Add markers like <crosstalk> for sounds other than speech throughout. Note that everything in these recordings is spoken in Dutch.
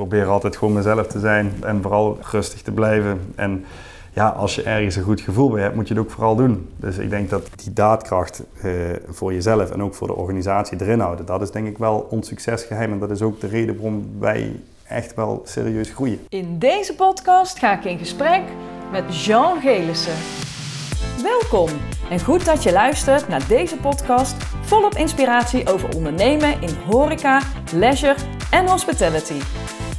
probeer altijd gewoon mezelf te zijn en vooral rustig te blijven. En ja, als je ergens een goed gevoel bij hebt, moet je het ook vooral doen. Dus ik denk dat die daadkracht eh, voor jezelf en ook voor de organisatie erin houden, dat is denk ik wel ons succesgeheim. En dat is ook de reden waarom wij echt wel serieus groeien. In deze podcast ga ik in gesprek met Jean Gelissen. Welkom en goed dat je luistert naar deze podcast volop inspiratie over ondernemen in horeca, leisure en hospitality.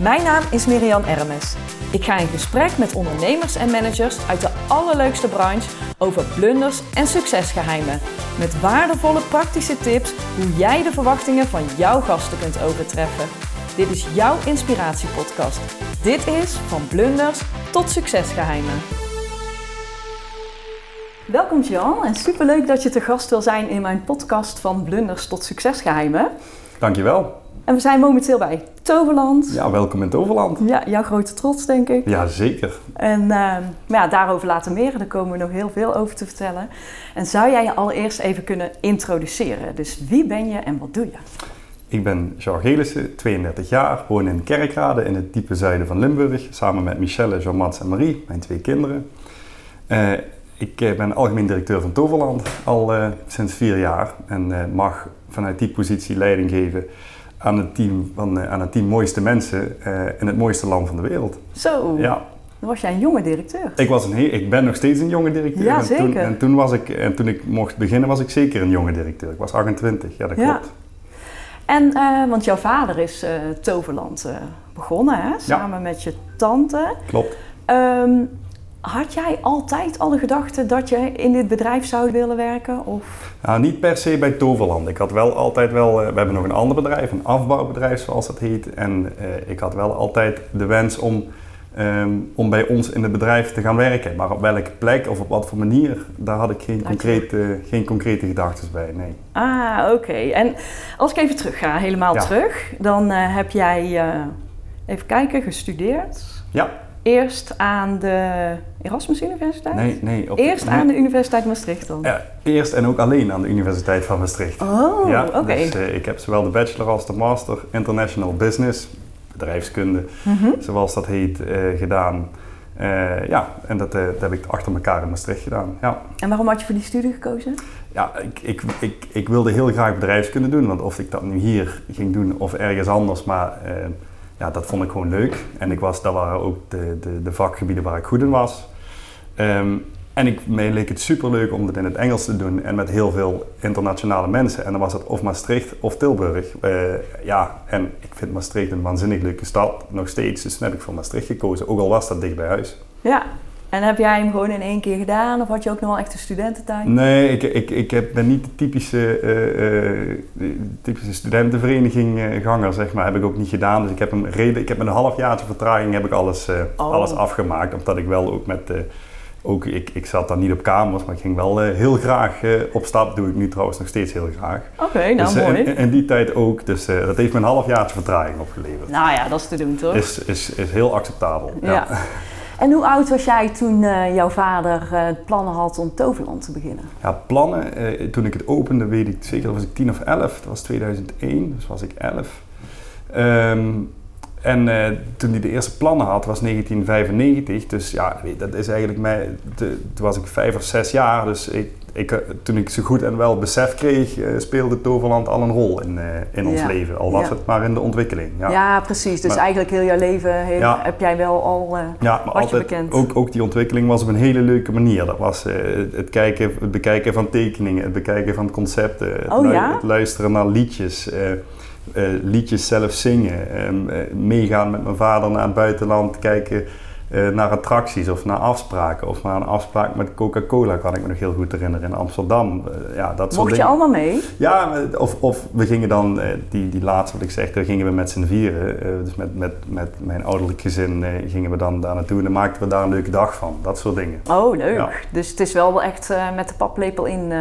Mijn naam is Miriam Ermes. Ik ga in gesprek met ondernemers en managers uit de allerleukste branche over blunders en succesgeheimen. Met waardevolle praktische tips hoe jij de verwachtingen van jouw gasten kunt overtreffen. Dit is jouw inspiratiepodcast. Dit is van blunders tot succesgeheimen. Welkom Jan en superleuk dat je te gast wil zijn in mijn podcast van blunders tot succesgeheimen. Dankjewel. En we zijn momenteel bij Toverland. Ja, welkom in Toverland. Ja, jouw grote trots denk ik. Ja, zeker. En uh, ja, daarover later meer. Daar komen we nog heel veel over te vertellen. En zou jij je allereerst even kunnen introduceren? Dus wie ben je en wat doe je? Ik ben Jean Gelissen, 32 jaar, woon in Kerkrade in het diepe zuiden van Limburg, samen met Michelle, Jean-Mats en Marie, mijn twee kinderen. Uh, ik ben algemeen directeur van Toverland al uh, sinds vier jaar en mag vanuit die positie leiding geven aan het team, van, aan het team mooiste mensen in het mooiste land van de wereld. Zo, ja. dan was jij een jonge directeur. Ik, was een heel, ik ben nog steeds een jonge directeur. Ja, en zeker. Toen, en toen, was ik, en toen ik mocht beginnen was ik zeker een jonge directeur. Ik was 28, ja dat Ja. klopt. En, uh, want jouw vader is uh, Toverland uh, begonnen, hè? samen met je tante. Klopt. Um, had jij altijd al de gedachte dat je in dit bedrijf zou willen werken? Of? Nou, niet per se bij Toverland. Ik had wel altijd wel, we hebben nog een ander bedrijf, een afbouwbedrijf zoals dat heet. En ik had wel altijd de wens om, um, om bij ons in het bedrijf te gaan werken. Maar op welke plek of op wat voor manier, daar had ik geen, concrete, geen concrete gedachten bij, nee. Ah, oké. Okay. En als ik even terug ga, helemaal Ja. terug, dan uh, heb jij, even kijken, gestudeerd. Ja. Eerst aan de Erasmus Universiteit? Nee, nee. Op Eerst aan de Universiteit Maastricht dan? Ja, eerst en ook alleen aan de Universiteit van Maastricht. Oh, ja, oké. Dus uh, ik heb zowel de bachelor als de master International Business, bedrijfskunde, Mm -hmm. zoals dat heet, uh, gedaan. Uh, ja, en dat, dat, heb ik achter elkaar in Maastricht gedaan. Ja. En waarom had je voor die studie gekozen? Ja, ik, ik, ik, ik wilde heel graag bedrijfskunde doen, want of ik dat nu hier ging doen of ergens anders, maar ja, dat vond ik gewoon leuk. En ik was, dat waren ook de, de, de vakgebieden waar ik goed in was. Um, en ik, mij leek het superleuk om het in het Engels te doen en met heel veel internationale mensen. En dan was het of Maastricht of Tilburg. Uh, ja, en ik vind Maastricht een waanzinnig leuke stad, nog steeds. Dus heb ik voor Maastricht gekozen, ook al was dat dicht bij huis. Ja, en heb jij hem gewoon in één keer gedaan of had je ook nog wel echt een studententijd? Nee, ik, ik, ik heb, ben niet de typische, uh, uh, typische studentenvereniging-ganger, zeg maar. Heb ik ook niet gedaan. Dus ik heb, hem reden, ik heb met een halfjaartje vertraging heb ik alles, uh, Oh. alles afgemaakt. Omdat ik wel ook met... ook, ik, ik zat dan niet op kamers, maar ik ging wel heel graag op stap. doe ik nu trouwens nog steeds heel graag. Oké, okay, nou dus, mooi. In, die tijd ook. Dus dat heeft me een halfjaartje vertraging opgeleverd. Nou ja, dat is te doen toch? Is, is, is heel acceptabel. ja. ja. <laughs> En hoe oud was jij toen uh, jouw vader uh, plannen had om Toverland te beginnen? Ja, plannen. Uh, toen ik het opende, weet ik zeker, was ik 10 of 11. Dat was 2001, dus was ik 11. Um, en toen hij de eerste plannen had, was 1995. Dus ja, dat is eigenlijk mij. De, toen was ik vijf of zes jaar. Dus ik, ik, toen ik zo goed en wel besef kreeg, speelde Toverland al een rol in, in ons ja. leven. Al was ja. het maar in de ontwikkeling. Ja, ja precies. Dus maar, eigenlijk heel jouw leven heel, heb jij wel al ja, maar altijd, bekend. Ook, ook die ontwikkeling was op een hele leuke manier. Dat was het, kijken, het bekijken van tekeningen, het bekijken van concepten, het, oh, lu het luisteren naar liedjes. Uh, liedjes zelf zingen, um, uh, meegaan met mijn vader naar het buitenland, kijken uh, naar attracties of naar afspraken. Of naar een afspraak met Coca-Cola, kan ik me nog heel goed herinneren, in Amsterdam. ja, dat Mocht je dingen. allemaal mee? Ja, of, of we gingen dan, die, die laatste wat ik zeg, daar gingen we met z'n vieren. dus met, met, met mijn ouderlijk gezin gingen we dan daar naartoe en dan maakten we daar een leuke dag van. Dat soort dingen. Oh, leuk. Ja. Dus het is wel echt met de paplepel in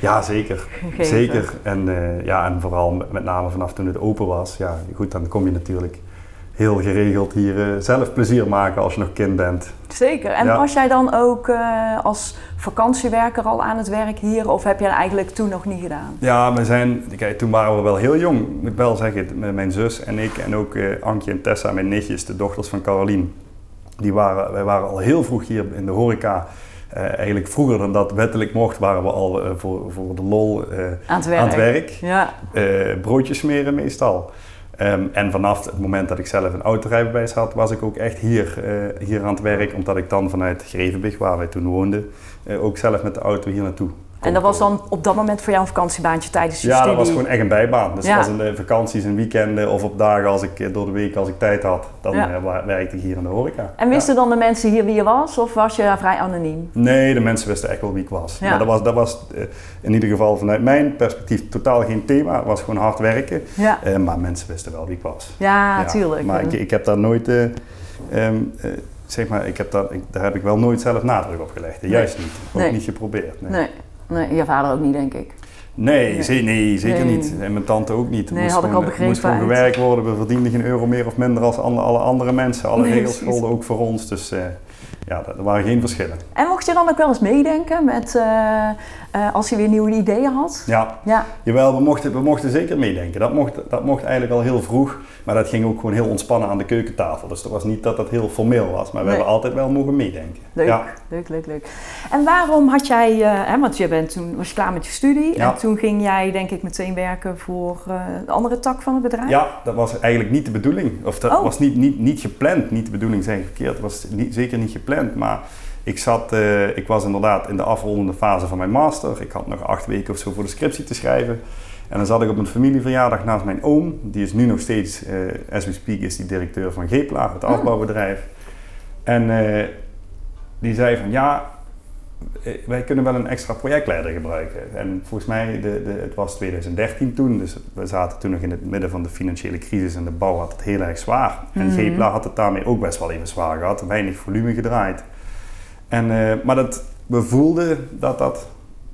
Ja, zeker. gegeven. Zeker. En, uh, ja, en vooral met, name vanaf toen het open was. Ja, goed, dan kom je natuurlijk heel geregeld hier eh, zelf plezier maken als je nog kind bent. Zeker. En Ja. was jij dan ook eh, als vakantiewerker al aan het werk hier? Of heb jij dat eigenlijk toen nog niet gedaan? Ja, we zijn, kijk, toen waren we wel heel jong. Ik moet wel zeggen, met mijn zus en ik en ook eh, Ankje en Tessa, mijn nichtjes, de dochters van Carolien. Die waren, wij waren al heel vroeg hier in de horeca. Eigenlijk vroeger dan dat wettelijk mocht, waren we al voor, voor de lol Aan het werk? aan het werk. Ja. Broodjes smeren meestal. Ehm, en vanaf het moment dat ik zelf een autorijbewijs had, was ik ook echt hier, eh, hier aan het werk. Omdat ik dan vanuit Grevenbig, waar wij toen woonden, eh, ook zelf met de auto hier naartoe En dat was dan op dat moment voor jou een vakantiebaantje tijdens je Ja, studie? dat was gewoon echt een bijbaan. Dus Ja. dat was in de vakanties en weekenden of op dagen als ik eh, door de week als ik tijd had, dan Ja. eh, werkte ik hier in de horeca. En Ja. wisten dan de mensen hier wie je was? Of was je vrij anoniem? Nee, de mensen wisten echt wel wie ik was. Ja. Maar dat was, dat was eh, in ieder geval vanuit mijn perspectief totaal geen thema. Het was gewoon hard werken. Ja, Eh, maar mensen wisten wel wie ik was. ja, tuurlijk. Maar ik, ik heb daar nooit, eh, eh, zeg maar, ik heb daar, ik, daar heb ik wel nooit zelf nadruk op gelegd. Nee. Juist niet. Ook Nee. niet geprobeerd. Nee, nee. Nee, je vader ook niet, denk ik. nee, Nee. ze- nee zeker Nee. niet. En mijn tante ook niet. Nee, moest had ik al gewoon, begrepen moest gewoon gewerkt worden. We verdienden geen euro meer of minder als alle, andere mensen. Alle regels golden ook voor ons. Dus eh, ja, er waren geen verschillen. En mocht je dan ook wel eens meedenken met eh, eh, als je weer nieuwe ideeën had? Ja, Ja, Jawel, we mochten, we mochten zeker meedenken. Dat mocht, dat mocht eigenlijk al heel vroeg. Maar dat ging ook gewoon heel ontspannen aan de keukentafel. Dus het was niet dat dat heel formeel was. Maar we Nee. hebben altijd wel mogen meedenken. leuk, Ja. leuk, leuk, leuk. En waarom had jij, eh, hè, want je bent toen was je klaar met je studie Ja. en toen ging jij denk ik meteen werken voor eh, de andere tak van het bedrijf? ja, dat was eigenlijk niet de bedoeling. Of dat Oh. was niet, niet, niet gepland. Niet de bedoeling, ik verkeerd. Het was niet, zeker niet gepland. Maar ik, zat, eh, ik was inderdaad in de afrondende fase van mijn master. Ik had nog acht weken of zo voor de scriptie te schrijven. En dan zat ik op een familieverjaardag naast mijn oom. Die is nu nog steeds, eh as we speak, is die directeur van Gepla, het Oh. afbouwbedrijf. En eh, die zei van ja, wij kunnen wel een extra projectleider gebruiken. En volgens mij, de, de, het was 2013 toen, dus we zaten toen nog in het midden van de financiële crisis en de bouw had het heel erg zwaar. En. Gepla had het daarmee ook best wel even zwaar gehad, weinig volume gedraaid. En, eh, maar dat, we voelden dat dat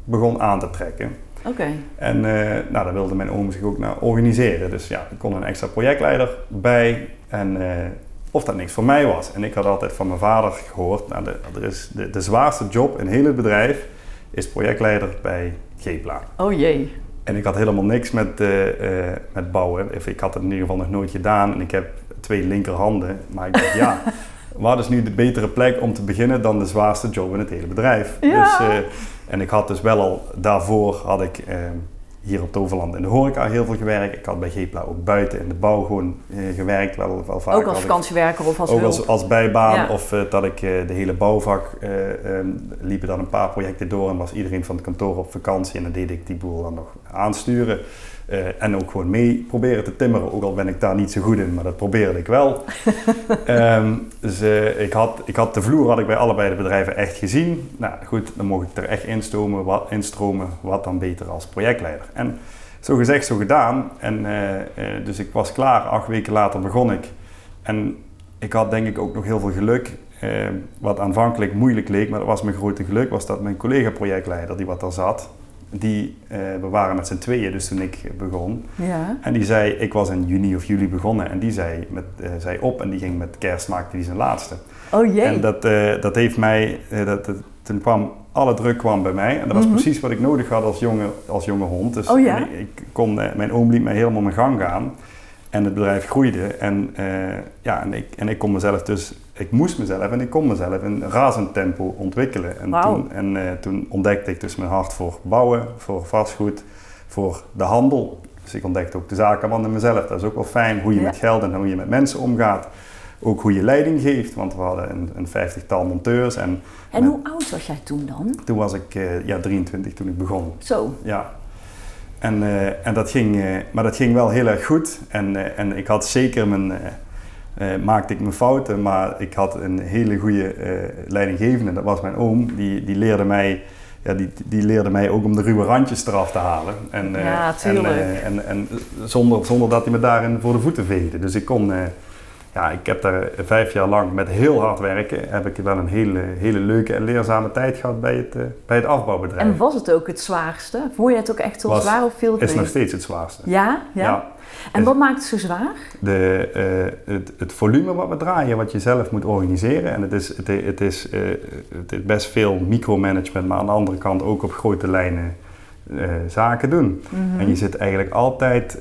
begon aan te trekken. Oké. En eh, nou, daar wilde mijn oom zich ook naar organiseren. Dus ja, er kon een extra projectleider bij. En eh, of dat niks voor mij was. En ik had altijd van mijn vader gehoord, nou, de, er is de, de zwaarste job in heel het bedrijf is projectleider bij Gepla. Oh jee. En ik had helemaal niks met, met bouwen. Of ik had het in ieder geval nog nooit gedaan. En ik heb twee linkerhanden. Maar ik dacht, ja, <laughs> waar is nu de betere plek om te beginnen dan de zwaarste job in het hele bedrijf? Ja. Dus, eh, en ik had dus wel al daarvoor had ik eh, hier op Toverland in de horeca heel veel gewerkt. Ik had bij Gepla ook buiten in de bouw gewoon eh, gewerkt. Wel, wel vaak ook als vakantiewerker of als ook als, als bijbaan Ja. of dat ik de hele bouwvak ehm, liepen dan een paar projecten door en was iedereen van het kantoor op vakantie en dan deed ik die boel dan nog aansturen. Eh, en ook gewoon mee proberen te timmeren, ook al ben ik daar niet zo goed in, maar dat probeerde ik wel. <laughs> Dus ik, had, ik had de vloer had ik bij allebei de bedrijven echt gezien. Nou goed, dan mocht ik er echt instromen, wat, instromen, wat dan beter als projectleider. En zo gezegd, zo gedaan. En, eh, eh, dus ik was klaar, acht weken later begon ik. En ik had denk ik ook nog heel veel geluk. Wat aanvankelijk moeilijk leek, maar dat was mijn grote geluk, was dat mijn collega-projectleider die wat daar zat, die, eh, we waren met z'n tweeën dus toen ik begon. Ja. En die zei, ik was in juni of juli begonnen en die zei, met, eh, zei op en die ging met kerst maakte die zijn laatste. Oh jee. En dat, eh, dat heeft mij, dat, dat- toen kwam, alle druk kwam bij mij en dat was Mhm. precies wat ik nodig had als jonge, als jonge hond. Dus Oh ja? ik, ik kon, mijn oom liet mij helemaal mijn gang gaan en het bedrijf groeide en, ja, en, ik, en ik kon mezelf dus, ik moest mezelf en ik kon mezelf in razend tempo ontwikkelen. En, toen, en eh, toen ontdekte ik dus mijn hart voor bouwen, voor vastgoed, voor de handel. Dus ik ontdekte ook de zakenman in mezelf. Dat is ook wel fijn, hoe je Ja. met geld en hoe je met mensen omgaat. Ook hoe je leiding geeft, want we hadden een, een vijftigtal monteurs. En En hoe oud was jij toen dan? toen was ik eh, ja, 23 toen ik begon. Zo. Ja. En, eh, en dat ging, maar dat ging wel heel erg goed. En, en ik had zeker mijn, eh, maakte ik mijn fouten, maar ik had een hele goede eh, leidinggevende. Dat was mijn oom. Die, die, leerde mij, ja, die, die leerde mij ook om de ruwe randjes eraf te halen. En, eh, Ja, en, en, en zonder, zonder dat hij me daarin voor de voeten veegde. Dus ik kon, ja, ik heb daar vijf jaar lang met heel hard werken, heb ik wel een hele, hele leuke en leerzame tijd gehad bij het, bij het afbouwbedrijf. En was het ook het zwaarste? Vond je het ook echt heel zwaar of viel het is nog steeds het zwaarste. Ja? Ja. ja. En wat maakt het zo zwaar? De, uh, het, het, volume wat we draaien, wat je zelf moet organiseren. En het is, het, het is, uh, het is best veel micromanagement, maar aan de andere kant ook op grote lijnen uh, zaken doen. Mhm. En je zit eigenlijk altijd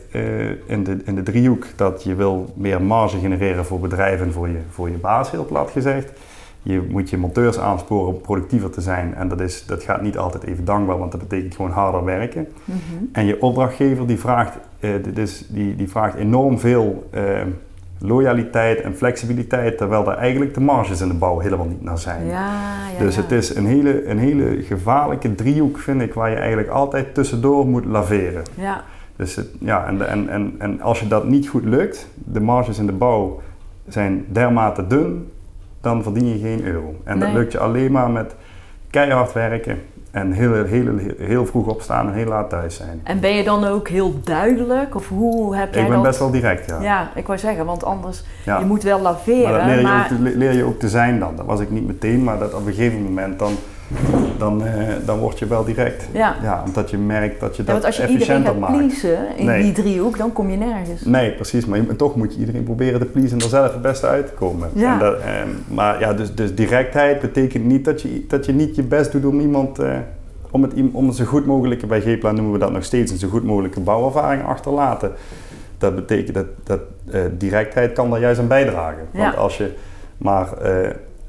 in, de, in de driehoek dat je wil meer marge genereren voor bedrijven en voor je, voor je baas, heel plat gezegd. Je moet je monteurs aansporen om productiever te zijn. En dat, is, dat gaat niet altijd even dankbaar, want dat betekent gewoon harder werken. Mhm. En je opdrachtgever die vraagt, uh, dus die, die vraagt enorm veel loyaliteit en flexibiliteit, terwijl er eigenlijk de marges in de bouw helemaal niet naar zijn. Ja, ja, dus het is een hele, een hele gevaarlijke driehoek, vind ik, waar je eigenlijk altijd tussendoor moet laveren. Ja. Dus het, ja, en, en, en, en als je dat niet goed lukt, de marges in de bouw zijn dermate dun, dan verdien je geen euro. En dat lukt je alleen maar met keihard werken, en heel, heel, heel vroeg opstaan en heel laat thuis zijn. En ben je dan ook heel duidelijk? Of hoe heb jij Ik ben dat? best wel direct, ja. Ja, ik wou zeggen, want anders, Ja. je moet wel laveren. Maar dat leer je, maar- ook, te, leer je ook te zijn dan. Dat was ik niet meteen, maar dat op een gegeven moment dan, dan, eh, dan word je wel direct. Ja. omdat je merkt dat je Ja, dat want als je iedereen efficiënter gaat maakt. pleasen in Nee. die driehoek, dan kom je nergens. Nee, precies. Maar je- toch moet je iedereen proberen te pleasen en er zelf het beste uit te komen. Ja. En dat, eh, maar ja, dus, dus directheid betekent niet dat je, dat je niet je best doet om iemand... eh, om het, om zo goed mogelijke, bij G-Plan noemen we dat nog steeds, een zo goed mogelijke bouwervaring achterlaten. Dat betekent dat, dat eh, directheid kan daar juist aan bijdragen. Want als je maar,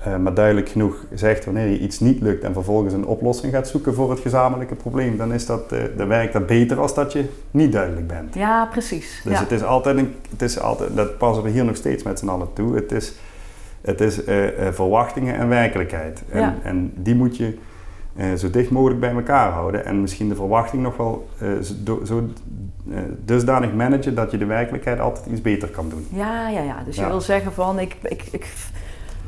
eh, maar duidelijk genoeg zegt wanneer je iets niet lukt en vervolgens een oplossing gaat zoeken voor het gezamenlijke probleem, dan, is dat, eh, dan werkt dat beter als dat je niet duidelijk bent. Ja, precies. Dus ja. het is altijd, een, het is altijd, dat passen we hier nog steeds met z'n allen toe. Het is, het is eh, verwachtingen en werkelijkheid. En, Ja. en die moet je zo dicht mogelijk bij elkaar houden. En misschien de verwachting nog wel zo, zo dusdanig managen dat je de werkelijkheid altijd iets beter kan doen. Ja, ja, ja. Dus je wil zeggen van ik, ik, ik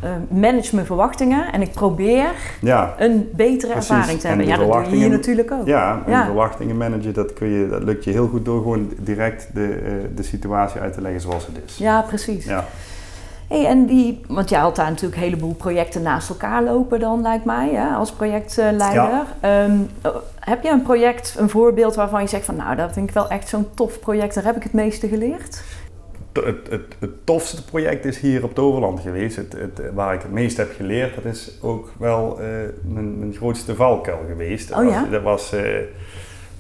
eh, manage mijn verwachtingen en ik probeer Ja, een betere Precies. ervaring te En hebben. Ja, dat doe je hier natuurlijk ook. ja, en Ja. verwachtingen managen, dat, kun je, dat lukt je heel goed door gewoon direct de, eh, de situatie uit te leggen zoals het is. Ja, precies. Ja. Hey, en die, want jij had daar natuurlijk een heleboel projecten naast elkaar lopen dan, lijkt mij, hè, als projectleider. Ja. Ehm, eh, heb je een project, een voorbeeld waarvan je zegt van nou, dat vind ik wel echt zo'n tof project, daar heb ik het meeste geleerd? Het, het, het, tofste project is hier op Toverland geweest. Het, het, waar ik het meest heb geleerd, dat is ook wel eh, mijn, mijn grootste valkuil geweest. Dat Oh ja? Dat was,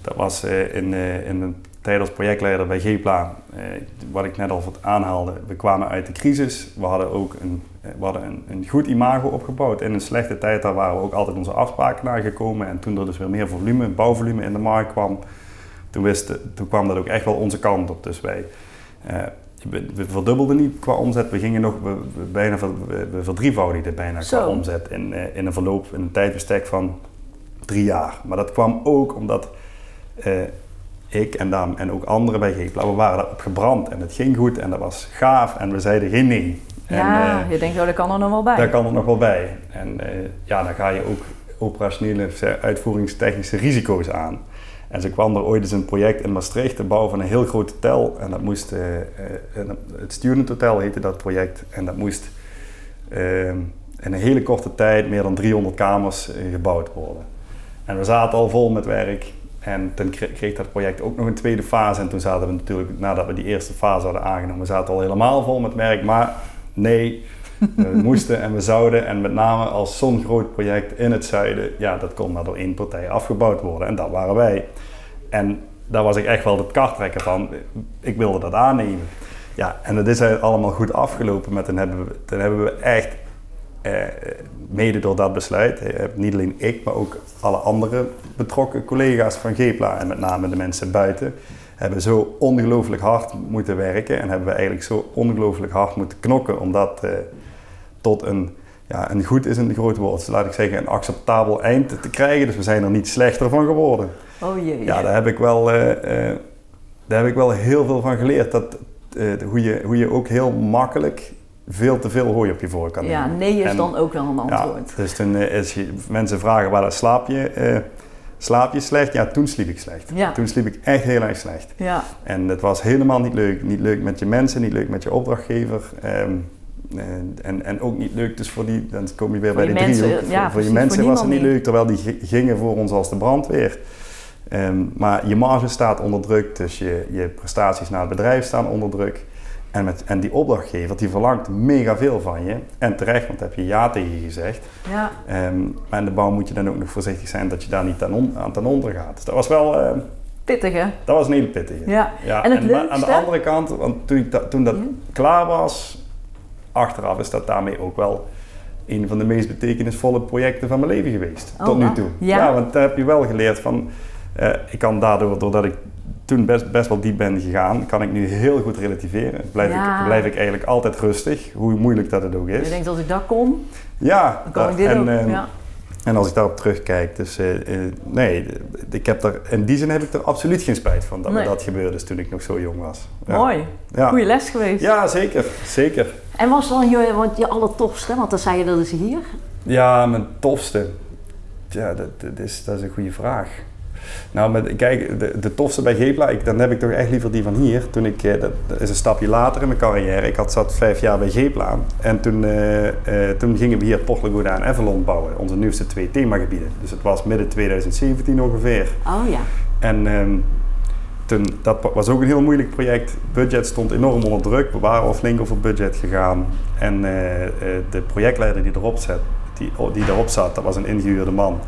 dat was eh, in, eh, in een tijd als projectleider bij G-Pla, eh, wat ik net al wat aanhaalde. We kwamen uit de crisis. We hadden ook een, we hadden een, een goed imago opgebouwd. In een slechte tijd daar waren we ook altijd onze afspraken nagekomen. En toen er dus weer meer volume, bouwvolume in de markt kwam, toen, wist, toen kwam dat ook echt wel onze kant op. Dus wij... we, we verdubbelden niet qua omzet, we gingen nog, we, we bijna, we, we verdrievoudigden bijna qua omzet in, eh, in een verloop, in een tijdbestek van drie jaar. Maar dat kwam ook omdat eh, ik en, Dam en ook anderen bij Geepla, we waren daarop gebrand en het ging goed en dat was gaaf en we zeiden geen nee. En, ja, eh, je denkt, oh, dat kan er nog wel bij. daar kan er nog wel bij. En ja, dan ga je ook operationele, uitvoeringstechnische risico's aan. En zo kwam er ooit eens een project in Maastricht, de bouw van een heel groot hotel. En dat moest, eh, eh, het Student Hotel heette dat project. En dat moest eh, in een hele korte tijd meer dan 300 kamers eh, gebouwd worden. En we zaten al vol met werk. En toen kre- kreeg dat project ook nog een tweede fase. En toen zaten we natuurlijk, nadat we die eerste fase hadden aangenomen, we zaten al helemaal vol met werk. Maar nee, we moesten en we zouden. En met name als zo'n groot project in het zuiden, ja, dat kon maar door één partij afgebouwd worden. En dat waren wij. En daar was ik echt wel het kartrekker van. Ik wilde dat aannemen. Ja, en dat is allemaal goed afgelopen. Met, toen, hebben we, hebben we echt, eh, mede door dat besluit, eh, niet alleen ik, maar ook alle andere betrokken collega's van Gepla en met name de mensen buiten, hebben zo ongelooflijk hard moeten werken en hebben we eigenlijk zo ongelooflijk hard moeten knokken om dat eh, tot een, ja, een goed is een groot woord, dus laat ik zeggen een acceptabel eind te krijgen. Dus we zijn er niet slechter van geworden. Oh jee. Ja, daar heb ik wel, eh, eh, daar heb ik wel heel veel van geleerd. Dat, eh, hoe, je, hoe je ook heel makkelijk veel te veel hooi op je voor kan Ja, nee is En- dan ook wel een Ja, antwoord. dus toen is je, mensen vragen waar slaap je, Slaap je slecht? Ja, toen sliep ik slecht. Ja. Toen sliep ik echt heel erg slecht. Ja. En het was helemaal niet leuk. Niet leuk met je mensen, niet leuk met je opdrachtgever. ehm, en, en, ook niet leuk dus voor die, dan kom je weer bij mensen, driehoek. ja, voor, voor je mensen voor was het niet leuk, terwijl die gingen voor ons als de brandweer. Ehm, maar je marge staat onder druk, dus je, je prestaties naar het bedrijf staan onder druk. En, met, en die opdrachtgever die verlangt mega veel van je. En terecht, want daar heb je ja tegen je gezegd. Ja. Ehm, maar in de bouw moet je dan ook nog voorzichtig zijn dat je daar niet aan, on, aan ten onder gaat. Dus dat was wel ehm, Pittig hè? dat was een hele pittige. Ja. Ja, En het aan de andere kant, want toen, ik dat, toen dat Ja. klaar was, achteraf is dat daarmee ook wel een van de meest betekenisvolle projecten van mijn leven geweest. Oh, tot nu toe. Ja. want daar heb je wel geleerd van, eh, ik kan daardoor, doordat ik toen best, best wel diep ben gegaan, kan ik nu heel goed relativeren. Blijf, Ja. ik, blijf ik eigenlijk altijd rustig, hoe moeilijk dat het ook Je is. denkt als ik dat kon, Ja, dan kan dat- ik dit en, ook. ja. en als ik daarop terugkijk, dus eh, eh, nee, ik heb er, in die zin heb ik er absoluut geen spijt van dat me dat gebeurde dus toen ik nog zo jong was. Ja. Mooi. Ja. Goeie les geweest. Ja, zeker. Zeker. En was dan je, want je allertofste, want dan zei je dat is hier. Ja, mijn tofste. Ja, dat, dat, is, dat is een goede vraag. Nou, met, kijk, de, de tofste bij Gepla, ik, dan heb ik toch echt liever die van hier. Toen ik, eh, dat, dat is een stapje later in mijn carrière. Ik had, zat vijf jaar bij Gepla. En toen, eh, eh, toen gingen we hier Port en Avalon bouwen. Onze nieuwste twee themagebieden. Dus het was midden 2017 ongeveer. Oh ja. En ehm, dat was ook een heel moeilijk project. Budget stond enorm onder druk. We waren al flink over budget gegaan. En eh, eh, de projectleider die erop, zat, die, die erop zat, dat was een ingehuurde man.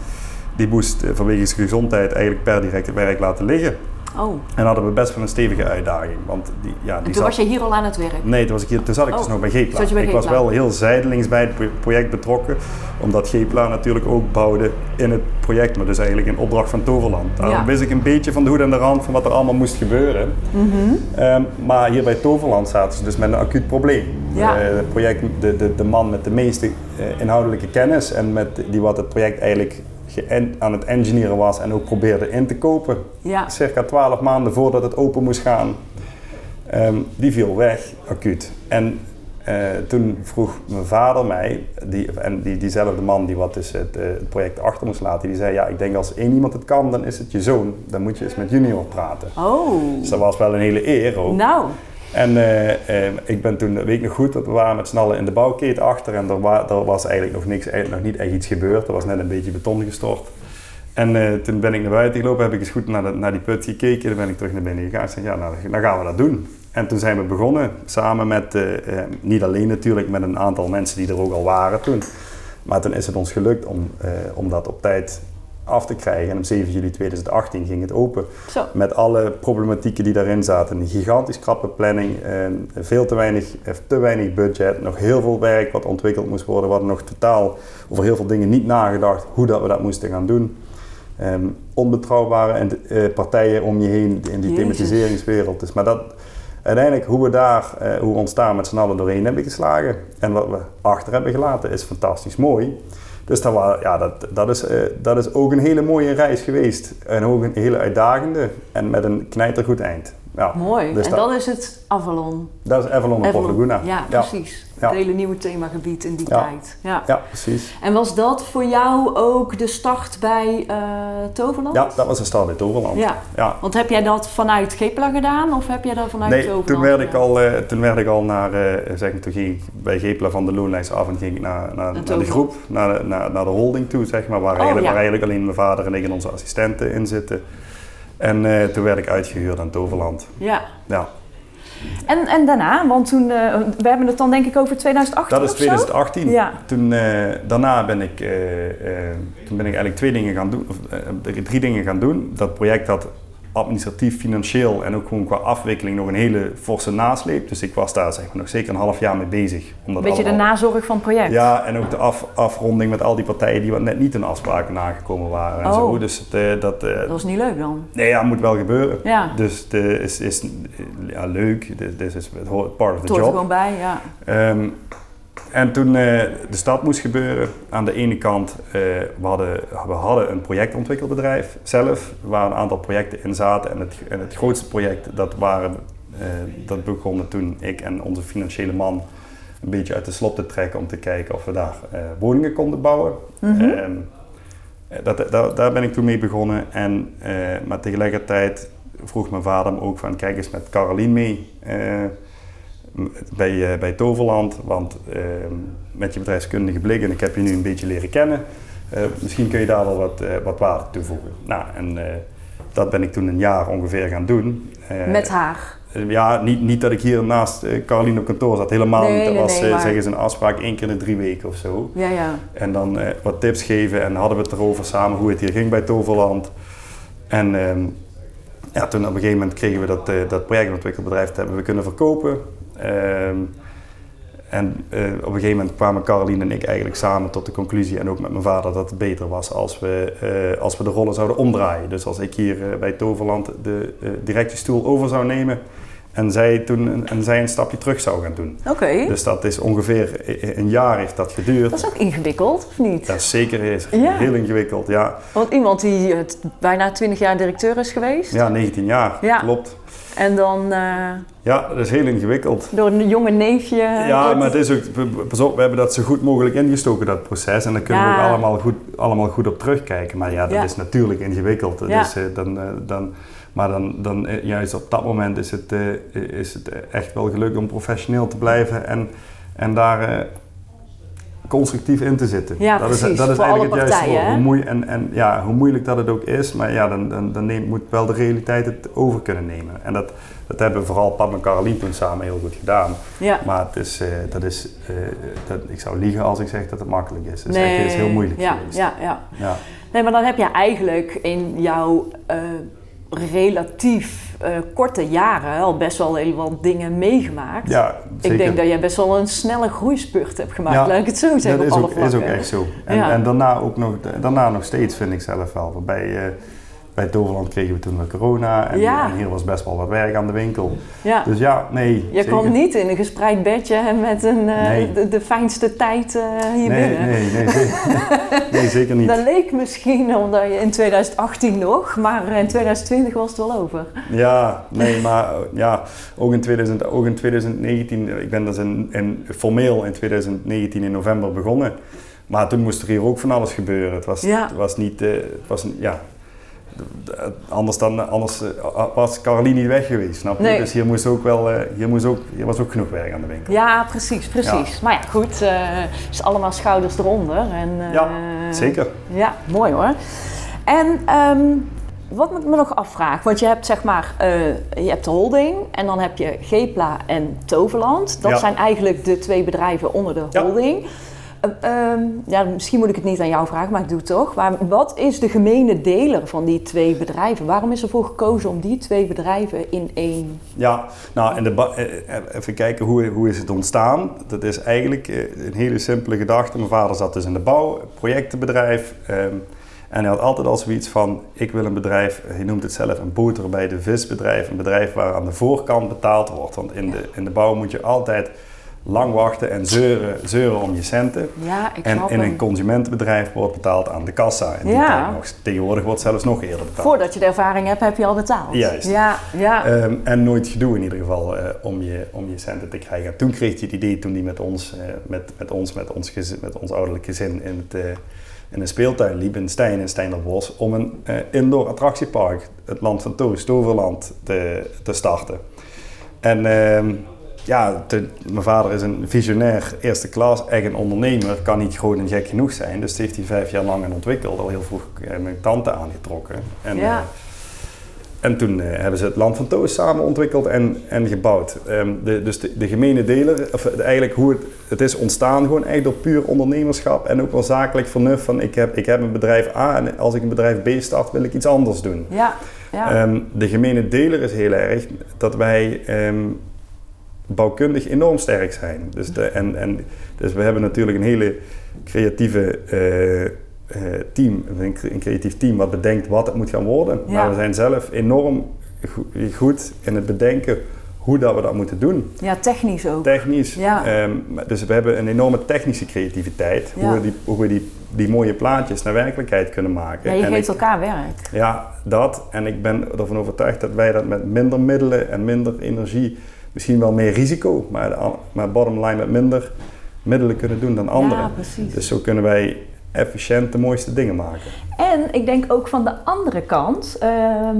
Die moest eh, vanwege zijn gezondheid eigenlijk per direct het werk laten liggen. Oh. En hadden we best wel een stevige uitdaging. Want die, ja, En die toen zat, was je hier al aan het werk. Nee, toen, was ik hier, toen zat ik dus Oh, nog bij Gepla. ik was wel heel zijdelings bij het pro- project betrokken, omdat Gepla natuurlijk ook bouwde in het project, maar dus eigenlijk in opdracht van Toverland. Daarom Ja. wist ik een beetje van de hoed en de rand van wat er allemaal moest gebeuren. Ehm, maar hier bij Toverland zaten ze dus met een acuut probleem. Ja. Eh, het project, de, de, de man met de meeste eh, inhoudelijke kennis en met die wat het project eigenlijk aan het engineeren was en ook probeerde in te kopen Ja. circa 12 maanden voordat het open moest gaan, ehm, die viel weg, acuut. En eh, toen vroeg mijn vader mij, die, en die, diezelfde man die wat dus het, eh, het project achter moest laten, die zei, ja, ik denk als één iemand het kan, dan is het je zoon. Dan moet je eens met junior praten. Oh. Dus dat was wel een hele eer ook. Nou. En eh, eh, ik ben toen, weet ik nog goed, dat we waren met z'n allen in de bouwkeet achter en er, wa- was eigenlijk nog, niks, nog niet echt iets gebeurd. Er was net een beetje beton gestort. En eh, toen ben ik naar buiten gelopen, heb ik eens goed naar, naar die put gekeken. Dan ben ik terug naar binnen gegaan en zei, ja, nou, dan gaan we dat doen. En toen zijn we begonnen, samen met, niet alleen natuurlijk, met een aantal mensen die er ook al waren toen. Maar toen is het ons gelukt om, om dat op tijd af te krijgen. En op 7 juli 2018 ging het open. Zo. Met alle problematieken die daarin zaten. Een gigantisch krappe planning, en veel te weinig, eh, te weinig budget, nog heel veel werk wat ontwikkeld moest worden. We hadden nog totaal over heel veel dingen niet nagedacht hoe dat we dat moesten gaan doen. Ehm, onbetrouwbare en, eh, partijen om je heen in die Jezus. thematiseringswereld. Dus, maar dat, uiteindelijk hoe we daar, eh, hoe we ons daar met z'n allen doorheen hebben geslagen en wat we achter hebben gelaten is fantastisch mooi. Dus dat, wa- ja, dat, dat, is, eh, dat is ook een hele mooie reis geweest. En ook een hele uitdagende en met een knijtergoed eind. Ja, Mooi. dus en dat, dat is het Avalon. dat is Avalon en Port Laguna. Ja, precies. Ja. Het hele nieuwe themagebied in die Ja. tijd. Ja. Ja, precies. En was dat voor jou ook de start bij eh, Toverland? Ja, dat was de start bij Toverland. Ja. Ja. Want heb jij dat vanuit Gepla gedaan of heb jij dat vanuit Nee, Toverland toen werd, ik al, eh, toen werd ik al naar, eh, zeg maar, toen ging ik bij Gepla van de loonlijst af en ging ik naar, naar, naar de groep, naar de, naar, naar de holding toe, zeg maar, waar, Oh, eigenlijk, waar eigenlijk alleen mijn vader en ik en onze assistenten in zitten. En toen werd ik uitgehuurd aan Toverland. Ja. Ja, En, en daarna, want toen, eh, we hebben het dan denk ik over 2018 dat is of zo? 2018. Ja. Toen, eh, daarna ben ik, eh, toen ben ik eigenlijk twee dingen gaan doen, of drie dingen gaan doen. Dat project had administratief, financieel en ook gewoon qua afwikkeling nog een hele forse nasleep. Dus ik was daar zeg maar, nog zeker een half jaar mee bezig. Een beetje de nazorg van het project. Ja, en ook de af, afronding met al die partijen die wat net niet in afspraken nagekomen waren en Oh. zo. Dus het, eh, dat, eh, Dat was niet leuk dan. nee, ja, moet wel gebeuren. Ja. Dus het is, is ja, leuk, dit is het hoort part of the hoort er job. gewoon bij, ja. Ehm, en toen eh, de stad moest gebeuren, aan de ene kant, eh, we, hadden, we hadden een projectontwikkelbedrijf zelf, waar een aantal projecten in zaten. En het, en het grootste project, dat, waren, eh, dat begonnen toen ik en onze financiële man een beetje uit de slop te trekken om te kijken of we daar woningen konden bouwen. Mhm. Ehm, eh, dat, dat, daar ben ik toen mee begonnen. En, maar tegelijkertijd vroeg mijn vader me ook van kijk eens met Carolien mee bij, eh, bij Toverland. Want eh, met je bedrijfskundige blik en ik heb je nu een beetje leren kennen. eh, misschien kun je daar wel wat, eh, wat waarde toevoegen. Nou, en dat ben ik toen een jaar ongeveer gaan doen. Met haar. Ja, niet, niet dat ik hier naast Caroline op kantoor zat, helemaal Nee, niet. Dat nee, was, nee, maar- zeggen ze, een afspraak één keer in de drie weken of zo. Ja, ja. En dan wat tips geven en hadden we het erover samen hoe het hier ging bij Toverland. En ehm, ja, toen op een gegeven moment kregen we dat, dat projectontwikkelbedrijf, dat hebben we kunnen verkopen. Ehm, en eh, op een gegeven moment kwamen Caroline en ik eigenlijk samen tot de conclusie, en ook met mijn vader, dat het beter was als we, eh, als we de rollen zouden omdraaien. Dus als ik hier eh, bij Toverland de uh, directiestoel over zou nemen en zij, toen, een- en zij een stapje terug zou gaan doen. Oké. Dus dat is ongeveer een jaar heeft dat geduurd. Dat is ook ingewikkeld, of niet? Dat is zeker is Ja. heel ingewikkeld, ja. Want iemand die bijna 20 jaar directeur is geweest. Ja, 19 jaar, Ja. klopt. En dan Ja, dat is heel ingewikkeld. door een jonge neefje. Ja, wordt- maar het is ook, pas op, we hebben dat zo goed mogelijk ingestoken, dat proces. En daar kunnen we ook allemaal goed, allemaal goed op terugkijken. Maar ja, dat Ja. is natuurlijk ingewikkeld. Ja. is, eh, dan, eh, dan, maar dan, dan, eh, juist op dat moment is het, eh, is het echt wel gelukt om professioneel te blijven en, en daar eh, constructief in te zitten. Ja, dat precies, Is, dat is voor eigenlijk alle het juiste woord. Hoe, moe- en, en, ja, hoe moeilijk dat het ook is, maar ja, dan, dan, dan neemt, moet wel de realiteit het over kunnen nemen. En dat, dat hebben vooral Pap en Carolien toen samen heel goed gedaan. Ja. Maar het is, eh, dat is, eh, dat, ik zou liegen als ik zeg dat het makkelijk is. Het is, Nee. echt, het is heel moeilijk ja, geweest. Ja, ja. Ja. Nee, maar dan heb je eigenlijk in jouw eh, relatief korte jaren al best wel heel wat dingen meegemaakt. Ja, zeker. Ik denk dat jij best wel een snelle groeispurt hebt gemaakt, Ja, laat ik het zo zeggen, dat is op alle ook, is ook echt zo. En, en daarna, ook nog, daarna nog steeds vind ik zelf wel. Bij, eh, bij Toverland kregen we toen wel corona en, Ja. en hier was best wel wat werk aan de winkel. Ja. Dus ja, nee. Je kwam niet in een gespreid bedje en met een, eh, Nee. de, de fijnste tijd eh, hier nee, binnen. nee, nee, zeker, <laughs> nee, zeker niet. Dat leek misschien omdat je in 2018 nog, maar in 2020 was het wel over. Ja, nee, maar eh, ja, ook in, 2000, ook in 2019, ik ben dus in, in, formeel in 2019 in november begonnen. Maar toen moest er hier ook van alles gebeuren. Het was, Ja. het was niet, eh, het was, een- ja, anders, dan, anders eh, was Caroline niet weg geweest, snap je? Nee. Dus hier, moest ook wel, eh, hier, moest ook, hier was ook genoeg werk aan de winkel. Ja, precies, precies. Maar ja, goed, het is allemaal schouders eronder. En, Ja, zeker. Ja, mooi hoor. En ehm, wat moet ik me nog afvragen? Want je hebt zeg maar, je hebt de holding en dan heb je Gepla en Toverland. Dat Ja. zijn eigenlijk de twee bedrijven onder de Ja. Eh, ehm, ja, misschien moet ik het niet aan jou vragen, maar ik doe het toch. Maar wat is de gemene deler van die twee bedrijven? Waarom is ervoor gekozen om die twee bedrijven in één... Ja, nou, en de eh, eh, even kijken hoe, hoe is het ontstaan. Dat is eigenlijk een hele simpele gedachte. Mijn vader zat dus in de bouw, projectenbedrijf. ehm, en hij had altijd al zoiets van, ik wil een bedrijf, hij noemt het zelf een boter bij de visbedrijf. Een bedrijf waar aan de voorkant betaald wordt. Want in de, in de bouw moet je altijd lang wachten en zeuren, zeuren om je centen. Ja, ik En in een consumentenbedrijf wordt betaald aan de kassa. En die Ja. tijd nog, tegenwoordig wordt zelfs nog eerder betaald. Voordat je de ervaring hebt, heb je al betaald. Juist. Ja, ja. Ehm, en nooit gedoe in ieder geval eh, om, je, om je centen te krijgen. En toen kreeg hij het idee, toen hij met ons, eh, met, met ons, met ons, gezin, met ons ouderlijk gezin in, het, eh, in een speeltuin liep in Stijn, in Steinderbos, om een indoor attractiepark, het Land van Toos, Toverland, te, te starten. En ehm, ja, te- mijn vader is een visionair, eerste klas, een ondernemer, kan niet groot en gek genoeg zijn. Dus heeft hij vijf jaar lang aan ontwikkeld, al heel vroeg eh, mijn tante aangetrokken. En, Ja. eh, en toen eh, hebben ze het Land van Toos samen ontwikkeld en, en gebouwd. Ehm, de, dus de, de gemene deler, of eigenlijk hoe het, het is ontstaan, gewoon echt door puur ondernemerschap en ook wel zakelijk vernuft van ik heb, ik heb een bedrijf A en als ik een bedrijf B start wil ik iets anders doen. ja, ja. Ehm, de gemene deler is heel erg dat wij ehm, bouwkundig enorm sterk zijn. Dus, de, en, en, dus we hebben natuurlijk een hele creatieve eh, eh, team, een, cre- een creatief team wat bedenkt wat het moet gaan worden. Ja. Maar we zijn zelf enorm go- goed in het bedenken hoe dat we dat moeten doen. ja, technisch ook. Technisch. Ja. Ehm, dus we hebben een enorme technische creativiteit. Ja. Hoe we, die, hoe we die, die mooie plaatjes naar werkelijkheid kunnen maken. Ja, je En geeft ik- elkaar werk. ja, dat. En ik ben ervan overtuigd dat wij dat met minder middelen en minder energie, misschien wel meer risico, maar, maar bottom line met minder middelen kunnen doen dan anderen. Ja, precies. Dus zo kunnen wij efficiënt de mooiste dingen maken. En ik denk ook van de andere kant, ehm,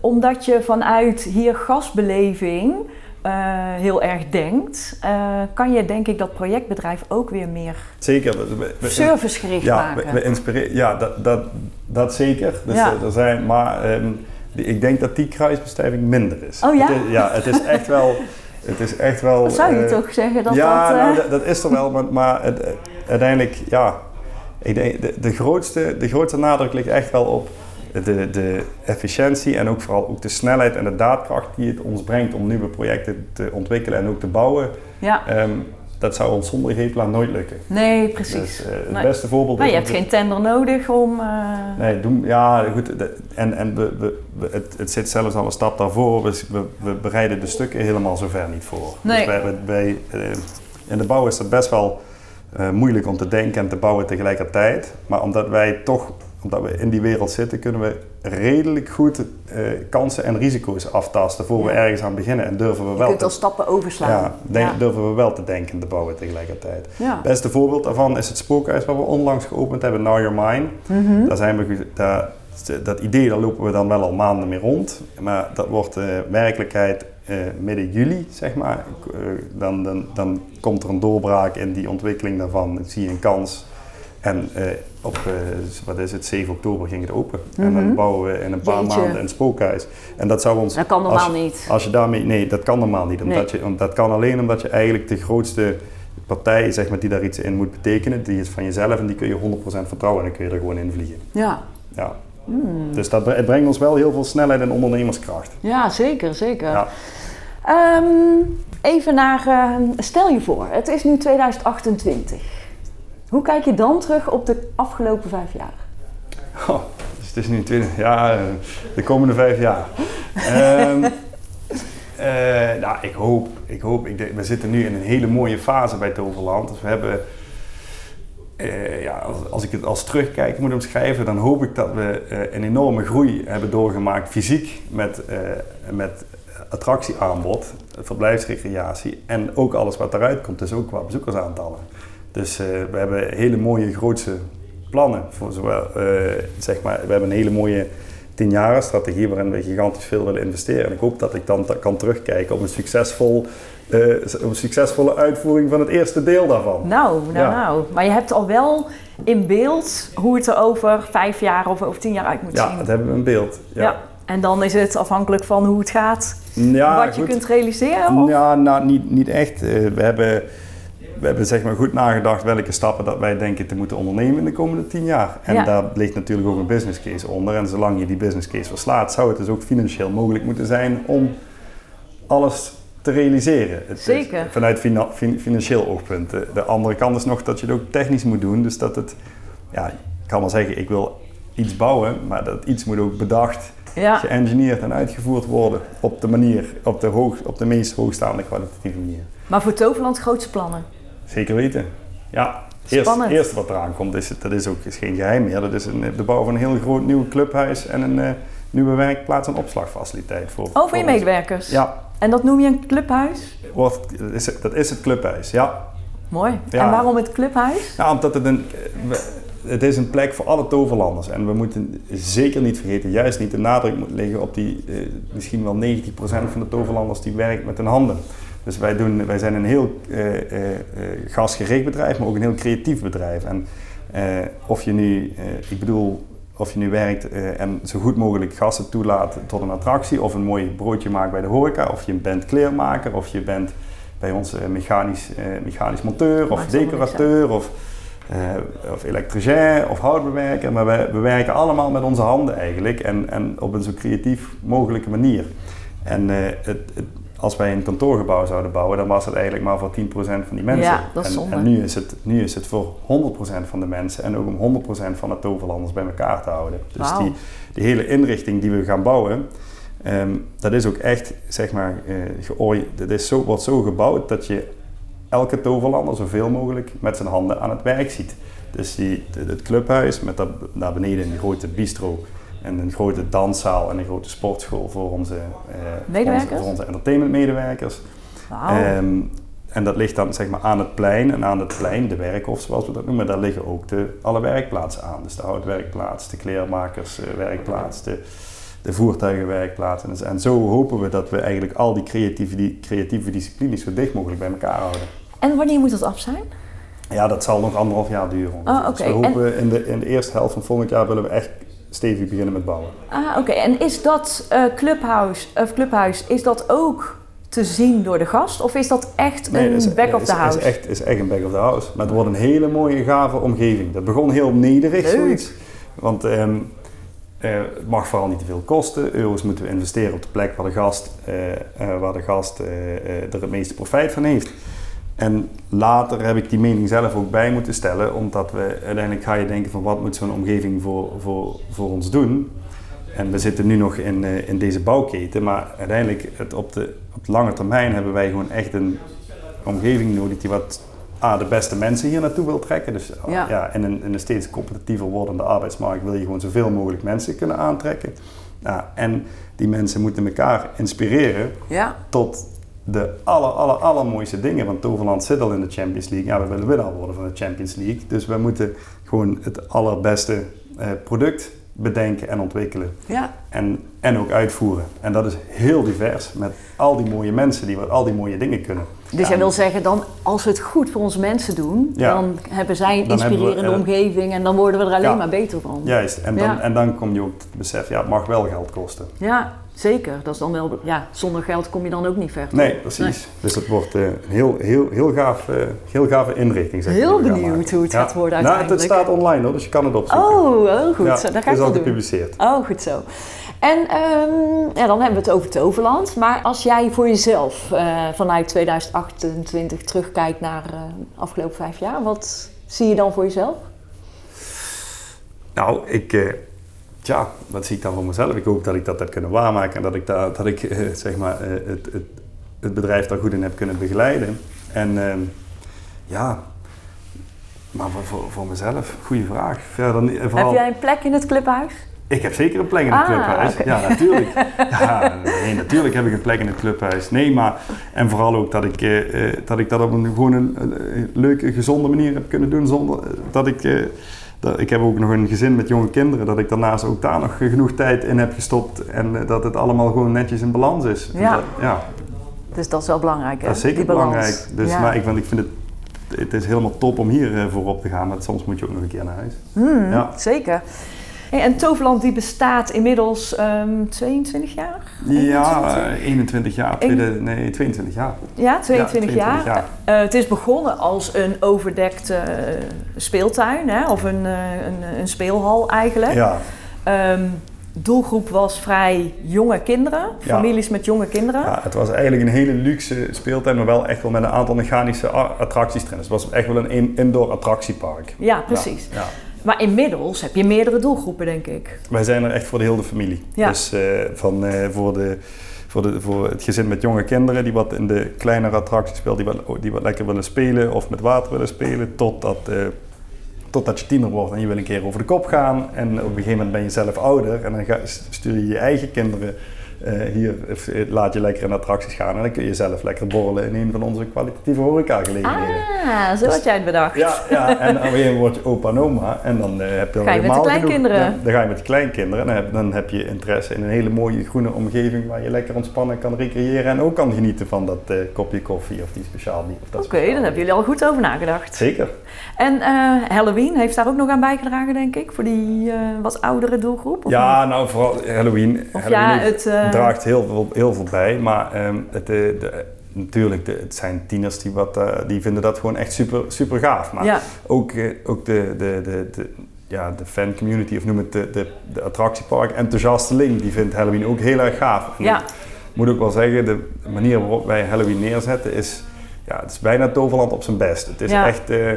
omdat je vanuit hier gasbeleving eh, heel erg denkt, eh, kan je denk ik dat projectbedrijf ook weer meer Zeker. we- we- servicegericht ja, maken. we. Ja, dat, dat, dat zeker. Dus Ja. er- er zijn, maar ehm, ik denk dat die kruisbestuiving minder is. Oh ja? Het is, ja, het is echt wel. Het is echt wel. Zou je eh, toch zeggen dat ja, dat... eh, nou, dat, dat is er wel, maar, maar het- uiteindelijk, ja. Ik denk, de, de, grootste, de grootste nadruk ligt echt wel op de, de efficiëntie en ook vooral ook de snelheid en de daadkracht die het ons brengt om nieuwe projecten te ontwikkelen en ook te bouwen. ja, Ehm, dat zou ons zonder Gepla nooit lukken. nee, precies. Dus, eh, het Nee. beste voorbeeld is je hebt geen tender nodig om... eh, Nee, doen, ja, goed. de- En, en we, we, we- het, het zit zelfs al een stap daarvoor. We, we, we bereiden de stukken helemaal zover niet voor. Nee. Dus wij, wij, eh, in de bouw is het best wel moeilijk om te denken en te bouwen tegelijkertijd. Maar omdat wij toch, omdat we in die wereld zitten, kunnen we redelijk goed eh, kansen en risico's aftasten voor we ergens aan beginnen. En durven we je wel kunt te, al stappen overslaan. ja, denk- durven we wel te denken en te bouwen tegelijkertijd. Het beste voorbeeld daarvan is het spookhuis waar we onlangs geopend hebben, Now Your Mine. Mhm. Daar zijn we, daar, dat idee, daar lopen we dan wel al maanden mee rond. Maar dat wordt eh, werkelijkheid eh, midden juli, zeg maar. Dan, dan, dan komt er een doorbraak in die ontwikkeling daarvan. Ik zie een kans. En eh, op, eh, wat is het, 7 oktober ging het open. En dan Mhm. bouwen we in een paar Jeetje. maanden een spookhuis. En dat zou ons... Dat kan normaal als, niet. Als je daarmee... Nee, dat kan normaal niet. Omdat je, want dat kan alleen omdat je eigenlijk de grootste partij, zeg maar, die daar iets in moet betekenen, die is van jezelf en die kun je 100% vertrouwen en dan kun je er gewoon in vliegen. Ja. Ja. Hmm. Dus dat, het brengt ons wel heel veel snelheid en ondernemerskracht. ja, zeker, zeker. Ja. Ehm, even naar, eh, stel je voor, het is nu 2028. Hoe kijk je dan terug op de afgelopen vijf jaar? Oh, dus het is nu 20 jaar, eh, de komende vijf jaar. Ehm, <laughs> eh, nou, ik hoop, ik hoop, ik we zitten nu in een hele mooie fase bij Toverland. Dus we hebben, eh, ja, als, als ik het als terugkijk moet omschrijven, dan hoop ik dat we een enorme groei hebben doorgemaakt fysiek met, met attractieaanbod, verblijfsrecreatie en ook alles wat eruit komt, dus ook qua bezoekersaantallen. Dus eh, we hebben hele mooie grootse plannen voor zowel, eh, zeg maar, we hebben een hele mooie 10 strategie waarin we gigantisch veel willen investeren. En ik hoop dat ik dan kan terugkijken op een, succesvol, eh, een succesvolle uitvoering van het eerste deel daarvan. Nou, nou, Ja. nou. Maar je hebt al wel in beeld hoe het er over vijf jaar of over tien jaar uit moet Ja, zien. dat hebben we in beeld. Ja. Ja, En dan is het afhankelijk van hoe het gaat, Ja, wat je goed. kunt realiseren. Of? Ja, nou, niet, niet echt. We hebben, we hebben zeg maar goed nagedacht welke stappen dat wij denken te moeten ondernemen in de komende tien jaar. En Ja. daar ligt natuurlijk ook een business case onder. En zolang je die business case verslaat, zou het dus ook financieel mogelijk moeten zijn om alles te realiseren. Het is Zeker. vanuit fina- fin- financieel oogpunt. De, de andere kant is nog dat je het ook technisch moet doen. Dus dat het, ja, ik kan wel zeggen, ik wil iets bouwen, maar dat iets moet ook bedacht Ja. geëngineerd en uitgevoerd worden op de manier, op de, hoog, op de meest hoogstaande kwalitatieve manier. Maar voor Toverland grootste plannen. Zeker weten. Ja, eerst, eerst wat eraan komt, is, het- dat is ook is geen geheim meer. Dat is een, de bouw van een heel groot nieuw clubhuis en een eh, nieuwe werkplaats en opslagfaciliteit voor. Over je voor ons. medewerkers. Ja, En dat noem je een clubhuis? wordt, is, het- dat is het clubhuis, ja. Mooi. Ja. En waarom het clubhuis? Ja, omdat het een, het is een plek voor alle toverlanders. En we moeten zeker niet vergeten, juist niet de nadruk moet liggen op die eh, misschien wel 90% van de toverlanders die werkt met hun handen. Dus wij, doen, wij zijn een heel eh, gasgericht bedrijf, maar ook een heel creatief bedrijf. En of je nu, ik bedoel, of je nu werkt en zo goed mogelijk gasten toelaat tot een attractie, of een mooi broodje maakt bij de horeca, of je bent kleermaker, of je bent bij ons mechanisch, mechanisch monteur, of decorateur, of, eh, of elektricien, of houtbewerker. Maar wij, we werken allemaal met onze handen eigenlijk en, en op een zo creatief mogelijke manier. En eh, het, het, als wij een kantoorgebouw zouden bouwen, dan was het eigenlijk maar voor 10% van die mensen. Ja, dat is en, en nu, is het, nu is het voor 100% van de mensen en ook om 100% van de toverlanders bij elkaar te houden. Dus die, die hele inrichting die we gaan bouwen, ehm, dat is ook echt, zeg maar, eh dat is zo, wordt zo gebouwd dat je elke toverlander zoveel mogelijk met zijn handen aan het werk ziet. Dus die, het clubhuis met daar beneden een grote bistro en een grote danszaal en een grote sportschool voor onze, eh, voor onze, Medewerkers? voor onze entertainmentmedewerkers. Ehm, en dat ligt dan zeg maar aan het plein. En aan het plein, de werkhof zoals we dat noemen, daar liggen ook de, alle werkplaatsen aan. Dus de houtwerkplaats, de kleermakerswerkplaats, de, de voertuigenwerkplaats. En, en zo hopen we dat we eigenlijk al die creatieve, die creatieve disciplines zo dicht mogelijk bij elkaar houden. En wanneer moet dat af zijn? Ja, dat zal nog anderhalf jaar duren. Ah, Dus we hopen in, de, in de eerste helft van volgend jaar willen we echt stevig beginnen met bouwen. Ah, oké. En is dat uh, clubhouse, of clubhuis, is dat ook te zien door de gast? Of is dat echt Nee, een is- back of is- the house? Is echt, is echt een back of the house. Maar het wordt een hele mooie, gave omgeving. Dat begon heel nederig, Leuk. zoiets. Want ehm, eh, het mag vooral niet te veel kosten. Euro's moeten we investeren op de plek waar de gast, eh, waar de gast er het meeste profijt van heeft. En later heb ik die mening zelf ook bij moeten stellen, omdat we uiteindelijk ga je denken van wat moet zo'n omgeving voor, voor, voor ons doen. En we zitten nu nog in, eh, in deze bouwketen, maar uiteindelijk het op, de, op de lange termijn hebben wij gewoon echt een omgeving nodig die wat ah, de beste mensen hier naartoe wil trekken. Dus ah, Ja. ja. in, een, in een steeds competitiever wordende arbeidsmarkt wil je gewoon zoveel mogelijk mensen kunnen aantrekken. Ja, en die mensen moeten elkaar inspireren Ja. tot de aller, aller, allermooiste dingen. Want Toverland zit al in de Champions League. Ja, we willen winnaar worden van de Champions League. Dus we moeten gewoon het allerbeste eh, product bedenken en ontwikkelen. Ja. En, en ook uitvoeren. En dat is heel divers met al die mooie mensen die wat al die mooie dingen kunnen. Dus Ja, jij wil zeggen, dan, als we het goed voor onze mensen doen, Ja. dan hebben zij een we, inspirerende eh, omgeving en dan worden we er alleen ja. maar beter van. Juist, en dan, en dan kom je ook het besef, ja, het mag wel geld kosten. Ja, zeker. Dat is dan wel, ja, zonder geld kom je dan ook niet ver. Nee, precies. Dus het wordt eh, een heel, heel, heel, gaaf, eh, heel gave inrichting. Zeg Heel benieuwd hoe het gaat worden Nou, het uiteindelijk. staat online hoor, dus je kan het opzoeken. Oh, oh, goed. Ja, zo, dat het ga ik is wel al gepubliceerd. Oh, goed zo. En ehm, ja, dan hebben we het over Toverland. Maar als jij voor jezelf eh, vanuit 2028 terugkijkt naar de afgelopen vijf jaar, wat zie je dan voor jezelf? Nou, ik, tja, wat zie ik dan voor mezelf? Ik hoop dat ik dat heb kunnen waarmaken en dat ik, daar, dat ik <laughs> eh, zeg maar, eh, het, het, het bedrijf daar goed in heb kunnen begeleiden. En ehm, ja, maar voor, voor, voor mezelf, goede vraag. Verder, vooral, Heb jij een plek in het clubhuis? Ik heb zeker een plek in het Ah, clubhuis. Ja, natuurlijk. <laughs> Ja, nee, natuurlijk heb ik een plek in het clubhuis. Nee, maar en vooral ook dat ik, eh, dat, ik dat op een gewoon een, leuke, gezonde manier heb kunnen doen zonder dat ik. Dat, ik heb ook nog een gezin met jonge kinderen, dat ik daarnaast ook daar nog genoeg tijd in heb gestopt en eh, dat het allemaal gewoon netjes in balans is. Ja. Dat, ja, Dus dat is wel belangrijk, hè? dat is zeker Die balans. belangrijk. Dus, Ja. maar ik, vind, ik vind het, het is helemaal top om hier eh, voorop te gaan, maar soms moet je ook nog een keer naar huis. Hmm, Ja. Zeker. Hey, en Toverland die bestaat inmiddels ehm 22 jaar? Ja, eh, 21 jaar, tweede, nee, 22 jaar. Ja, 22, Ja, 22 jaar. Het is begonnen als een overdekte speeltuin, hè? of een, eh, een, een speelhal eigenlijk. Ja, Ehm, doelgroep was vrij jonge kinderen, Ja. families met jonge kinderen. Ja, het was eigenlijk een hele luxe speeltuin, maar wel echt wel met een aantal mechanische attracties erin. Dus het was echt wel een in- indoor attractiepark. Ja, precies. Ja, ja. Maar inmiddels heb je meerdere doelgroepen, denk ik. Wij zijn er echt voor de hele familie. Ja. Dus eh, van, eh, voor, de, voor, de, voor het gezin met jonge kinderen die wat in de kleinere attracties speelt, die wat, die wat lekker willen spelen of met water willen spelen, totdat, eh totdat je tiener wordt en je wil een keer over de kop gaan. En op een gegeven moment ben je zelf ouder en dan ga, stuur je je eigen kinderen hier, of, eh, laat je lekker in attracties gaan en dan kun je zelf lekker borrelen in een van onze kwalitatieve horecagelegenheden. Ah, zo had jij het bedacht. Ja, ja, en moment word je opa en oma en dan eh, heb je al Ga je met de helemaal kleinkinderen? Dan, dan ga je met de kleinkinderen en dan heb, dan heb je interesse in een hele mooie groene omgeving waar je lekker ontspannen kan recreëren en ook kan genieten van dat eh, kopje koffie of die speciaal bier. of dat Oké, speciaal dan hebben jullie al goed over nagedacht. Zeker. En eh, Halloween heeft daar ook nog aan bijgedragen, denk ik, voor die eh, wat oudere doelgroep? of Ja, niet? nou vooral Halloween. Of Halloween ja, heeft- het... eh, draagt heel veel, heel veel bij, maar ehm, het, eh, de, natuurlijk, de, het zijn tieners die, wat, eh, die vinden dat gewoon echt super, super gaaf. Maar ja, ook, eh, ook de, de, de, de, ja, de fan community, of noem het de, de, de attractiepark enthousiasteling, die vindt Halloween ook heel erg gaaf. En ja, Ik moet ook wel zeggen, de manier waarop wij Halloween neerzetten is, ja, het is bijna Toverland op zijn best. Het is Ja. echt eh,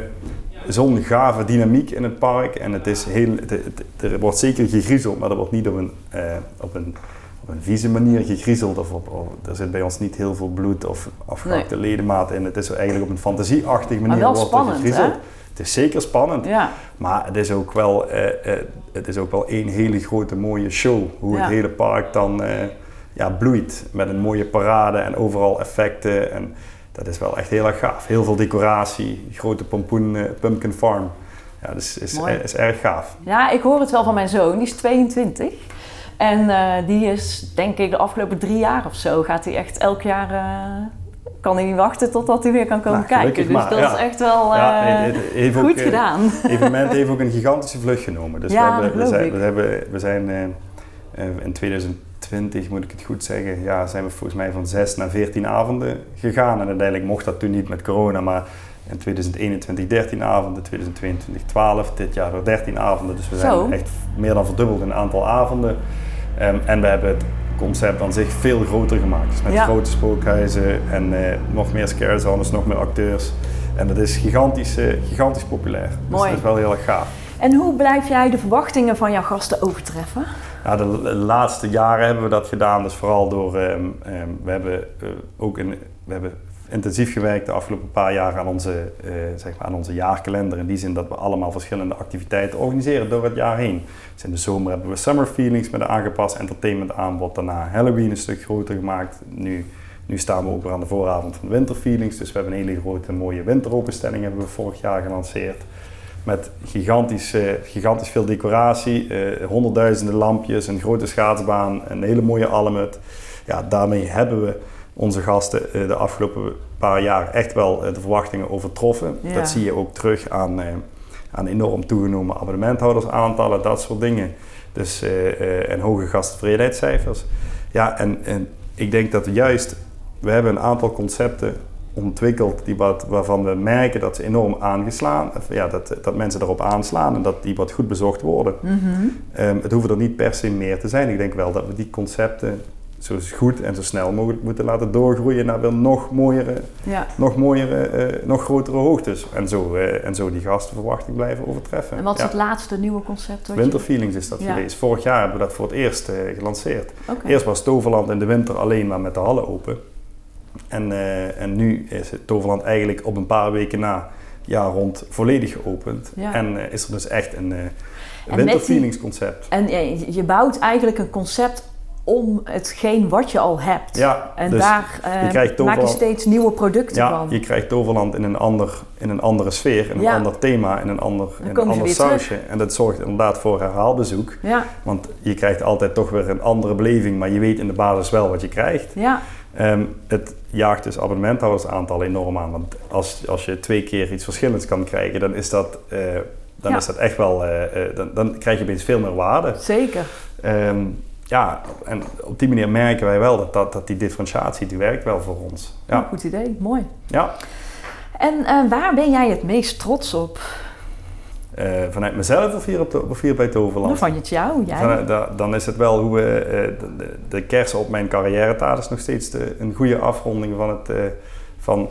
zo'n gave dynamiek in het park en het is heel, het- het- er wordt zeker gegriezeld, maar dat wordt niet op een, eh, op een, op een vieze manier gegriezeld. Of op, of- er zit bij ons niet heel veel bloed of afgehakte ledematen in. Het is eigenlijk op een fantasieachtige manier wel wordt er spannend, gegriezeld. hè? Het is zeker spannend, ja. maar het is ook wel, eh, eh, het is ook wel één hele grote mooie show. Hoe Ja. het hele park dan eh, ja, bloeit met een mooie parade en overal effecten. En dat is wel echt heel erg gaaf. Heel veel decoratie, grote pompoen, pumpkin farm. Ja, dus is, Mooi. is erg gaaf. Ja, ik hoor het wel van mijn zoon, die is 22. En eh, die is, denk ik, de afgelopen drie jaar of zo, gaat hij echt elk jaar. eh, kan hij niet wachten totdat hij weer kan komen Nou, kijken. Dus maar, dat ja. is echt wel ja, eh, het- het heeft ook, goed gedaan. Het evenement <laughs> heeft ook een gigantische vlucht genomen. Dus Ja, we, hebben, we, zijn, we, hebben, we zijn in 2020, moet ik het goed zeggen, ja, zijn we volgens mij van 6 naar 14 avonden gegaan. En uiteindelijk mocht dat toen niet met corona, maar in 2021 13 avonden, 2022 12, dit jaar weer 13 avonden. Dus we zijn Zo. echt meer dan verdubbeld in het aantal avonden. Ehm, en we hebben het concept aan zich veel groter gemaakt. Dus met Ja. grote spookhuizen en eh, nog meer scare zones, nog meer acteurs. En dat is gigantisch, eh, gigantisch populair. Dus Mooi. dat is wel heel erg gaaf. En hoe blijf jij de verwachtingen van jouw gasten overtreffen? Ja, de l- laatste jaren hebben we dat gedaan, dus vooral door, ehm, ehm, we hebben eh, ook in, we hebben intensief gewerkt de afgelopen paar jaar aan onze, eh, zeg maar aan onze jaarkalender. In die zin dat we allemaal verschillende activiteiten organiseren door het jaar heen. Dus in de zomer hebben we Summer Feelings met een aangepast entertainment aanbod. Daarna Halloween een stuk groter gemaakt. Nu, nu staan we ook weer aan de vooravond van Winter Feelings. Dus we hebben een hele grote mooie winteropenstelling hebben we vorig jaar gelanceerd. Met gigantisch, gigantisch veel decoratie, eh, honderdduizenden lampjes, een grote schaatsbaan, een hele mooie almut. Ja, daarmee hebben we onze gasten eh, de afgelopen paar jaar echt wel eh, de verwachtingen overtroffen. Ja. Dat zie je ook terug aan, eh, aan enorm toegenomen abonnementhoudersaantallen, dat soort dingen. Dus, en hoge gasttevredenheidscijfers. Ja, en, en ik denk dat we juist, we hebben een aantal concepten ontwikkeld die wat, waarvan we merken dat ze enorm aangeslaan, ja, dat, dat mensen erop aanslaan en dat die wat goed bezocht worden. Mhm. Ehm, het hoeven er niet per se meer te zijn. Ik denk wel dat we die concepten zo goed en zo snel mogelijk moeten laten doorgroeien naar weer nog mooiere, Ja. nog mooiere, eh, nog grotere hoogtes. En zo, eh, en zo die gastenverwachting blijven overtreffen. En wat is Ja. het laatste nieuwe concept? wat Winter Feelings is dat Ja. geweest. Vorig jaar hebben we dat voor het eerst eh, gelanceerd. Eerst was Toverland in de winter alleen maar met de hallen open. En, en nu is het Toverland eigenlijk op een paar weken na jaar rond volledig geopend. En is er dus echt een, eh met die- Winter Feelings concept. En je je bouwt eigenlijk een concept om hetgeen wat je al hebt. Ja, En dus daar eh, je krijgt maak je steeds nieuwe producten ja, van. je krijgt Toverland in een, ander, in een andere sfeer, in een Ja. ander thema, in een ander, in een ander sausje. En dat zorgt inderdaad voor herhaalbezoek. Ja, Want je krijgt altijd toch weer een andere beleving, maar je weet in de basis wel wat je krijgt. ja, Ehm, het jaagt dus abonnementhoudersaantal enorm aan. Want als, als je twee keer iets verschillends kan krijgen, dan is dat, eh, dan is dat echt wel. eh, eh, dan, dan krijg je opeens veel meer waarde. zeker. Ehm, ja, en op die manier merken wij wel dat, dat, dat die differentiatie die werkt wel voor ons. Ja. Goed idee, mooi. ja. En eh, waar ben jij het meest trots op? Eh, vanuit mezelf of hier, op de, of hier bij Toverland? Dan van het jou, jij. Vanuit- da- dan is het wel hoe we, eh, de, de, de kers op mijn carrière is nog steeds de, een goede afronding van, het, van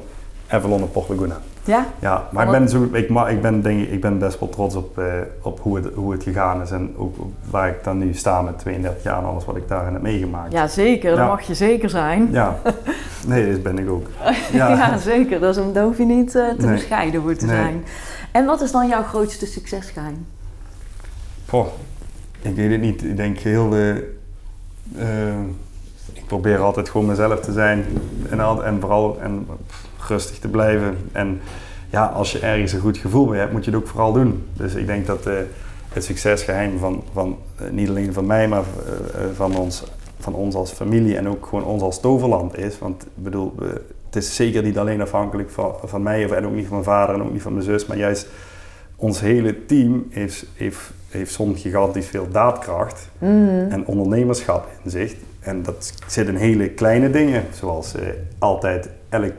Avalon en Port Laguna. Ja, Ja, maar ik ben, zo, ik, ma- ik, ben, denk, ik ik ben best wel trots op, eh, op hoe, het, hoe het gegaan is en ook waar ik dan nu sta met 32 jaar en alles wat ik daarin heb meegemaakt. ja zeker. Dat mag je zeker zijn. Ja. <laughs> nee, dat ben ik ook. <laughs> Ja, Ja, zeker. Dat is, daar hoef je niet eh, te Nee. bescheiden voor te Nee. zijn. En wat is dan jouw grootste succesgeheim? Goh, ik weet het niet. Ik denk heel. eh, eh, ik probeer altijd gewoon mezelf te zijn en, en vooral en rustig te blijven. En ja, als je ergens een goed gevoel bij hebt, moet je het ook vooral doen. Dus ik denk dat eh, het succesgeheim van, van eh, niet alleen van mij, maar eh, van, ons, van ons als familie en ook gewoon ons als Toverland is. Want ik bedoel, het is zeker niet alleen afhankelijk van, van mij of, en ook niet van mijn vader en ook niet van mijn zus, maar juist ons hele team heeft, heeft, heeft zo'n gigantisch veel daadkracht en ondernemerschap in zich. En dat zit in hele kleine dingen, zoals eh, altijd elk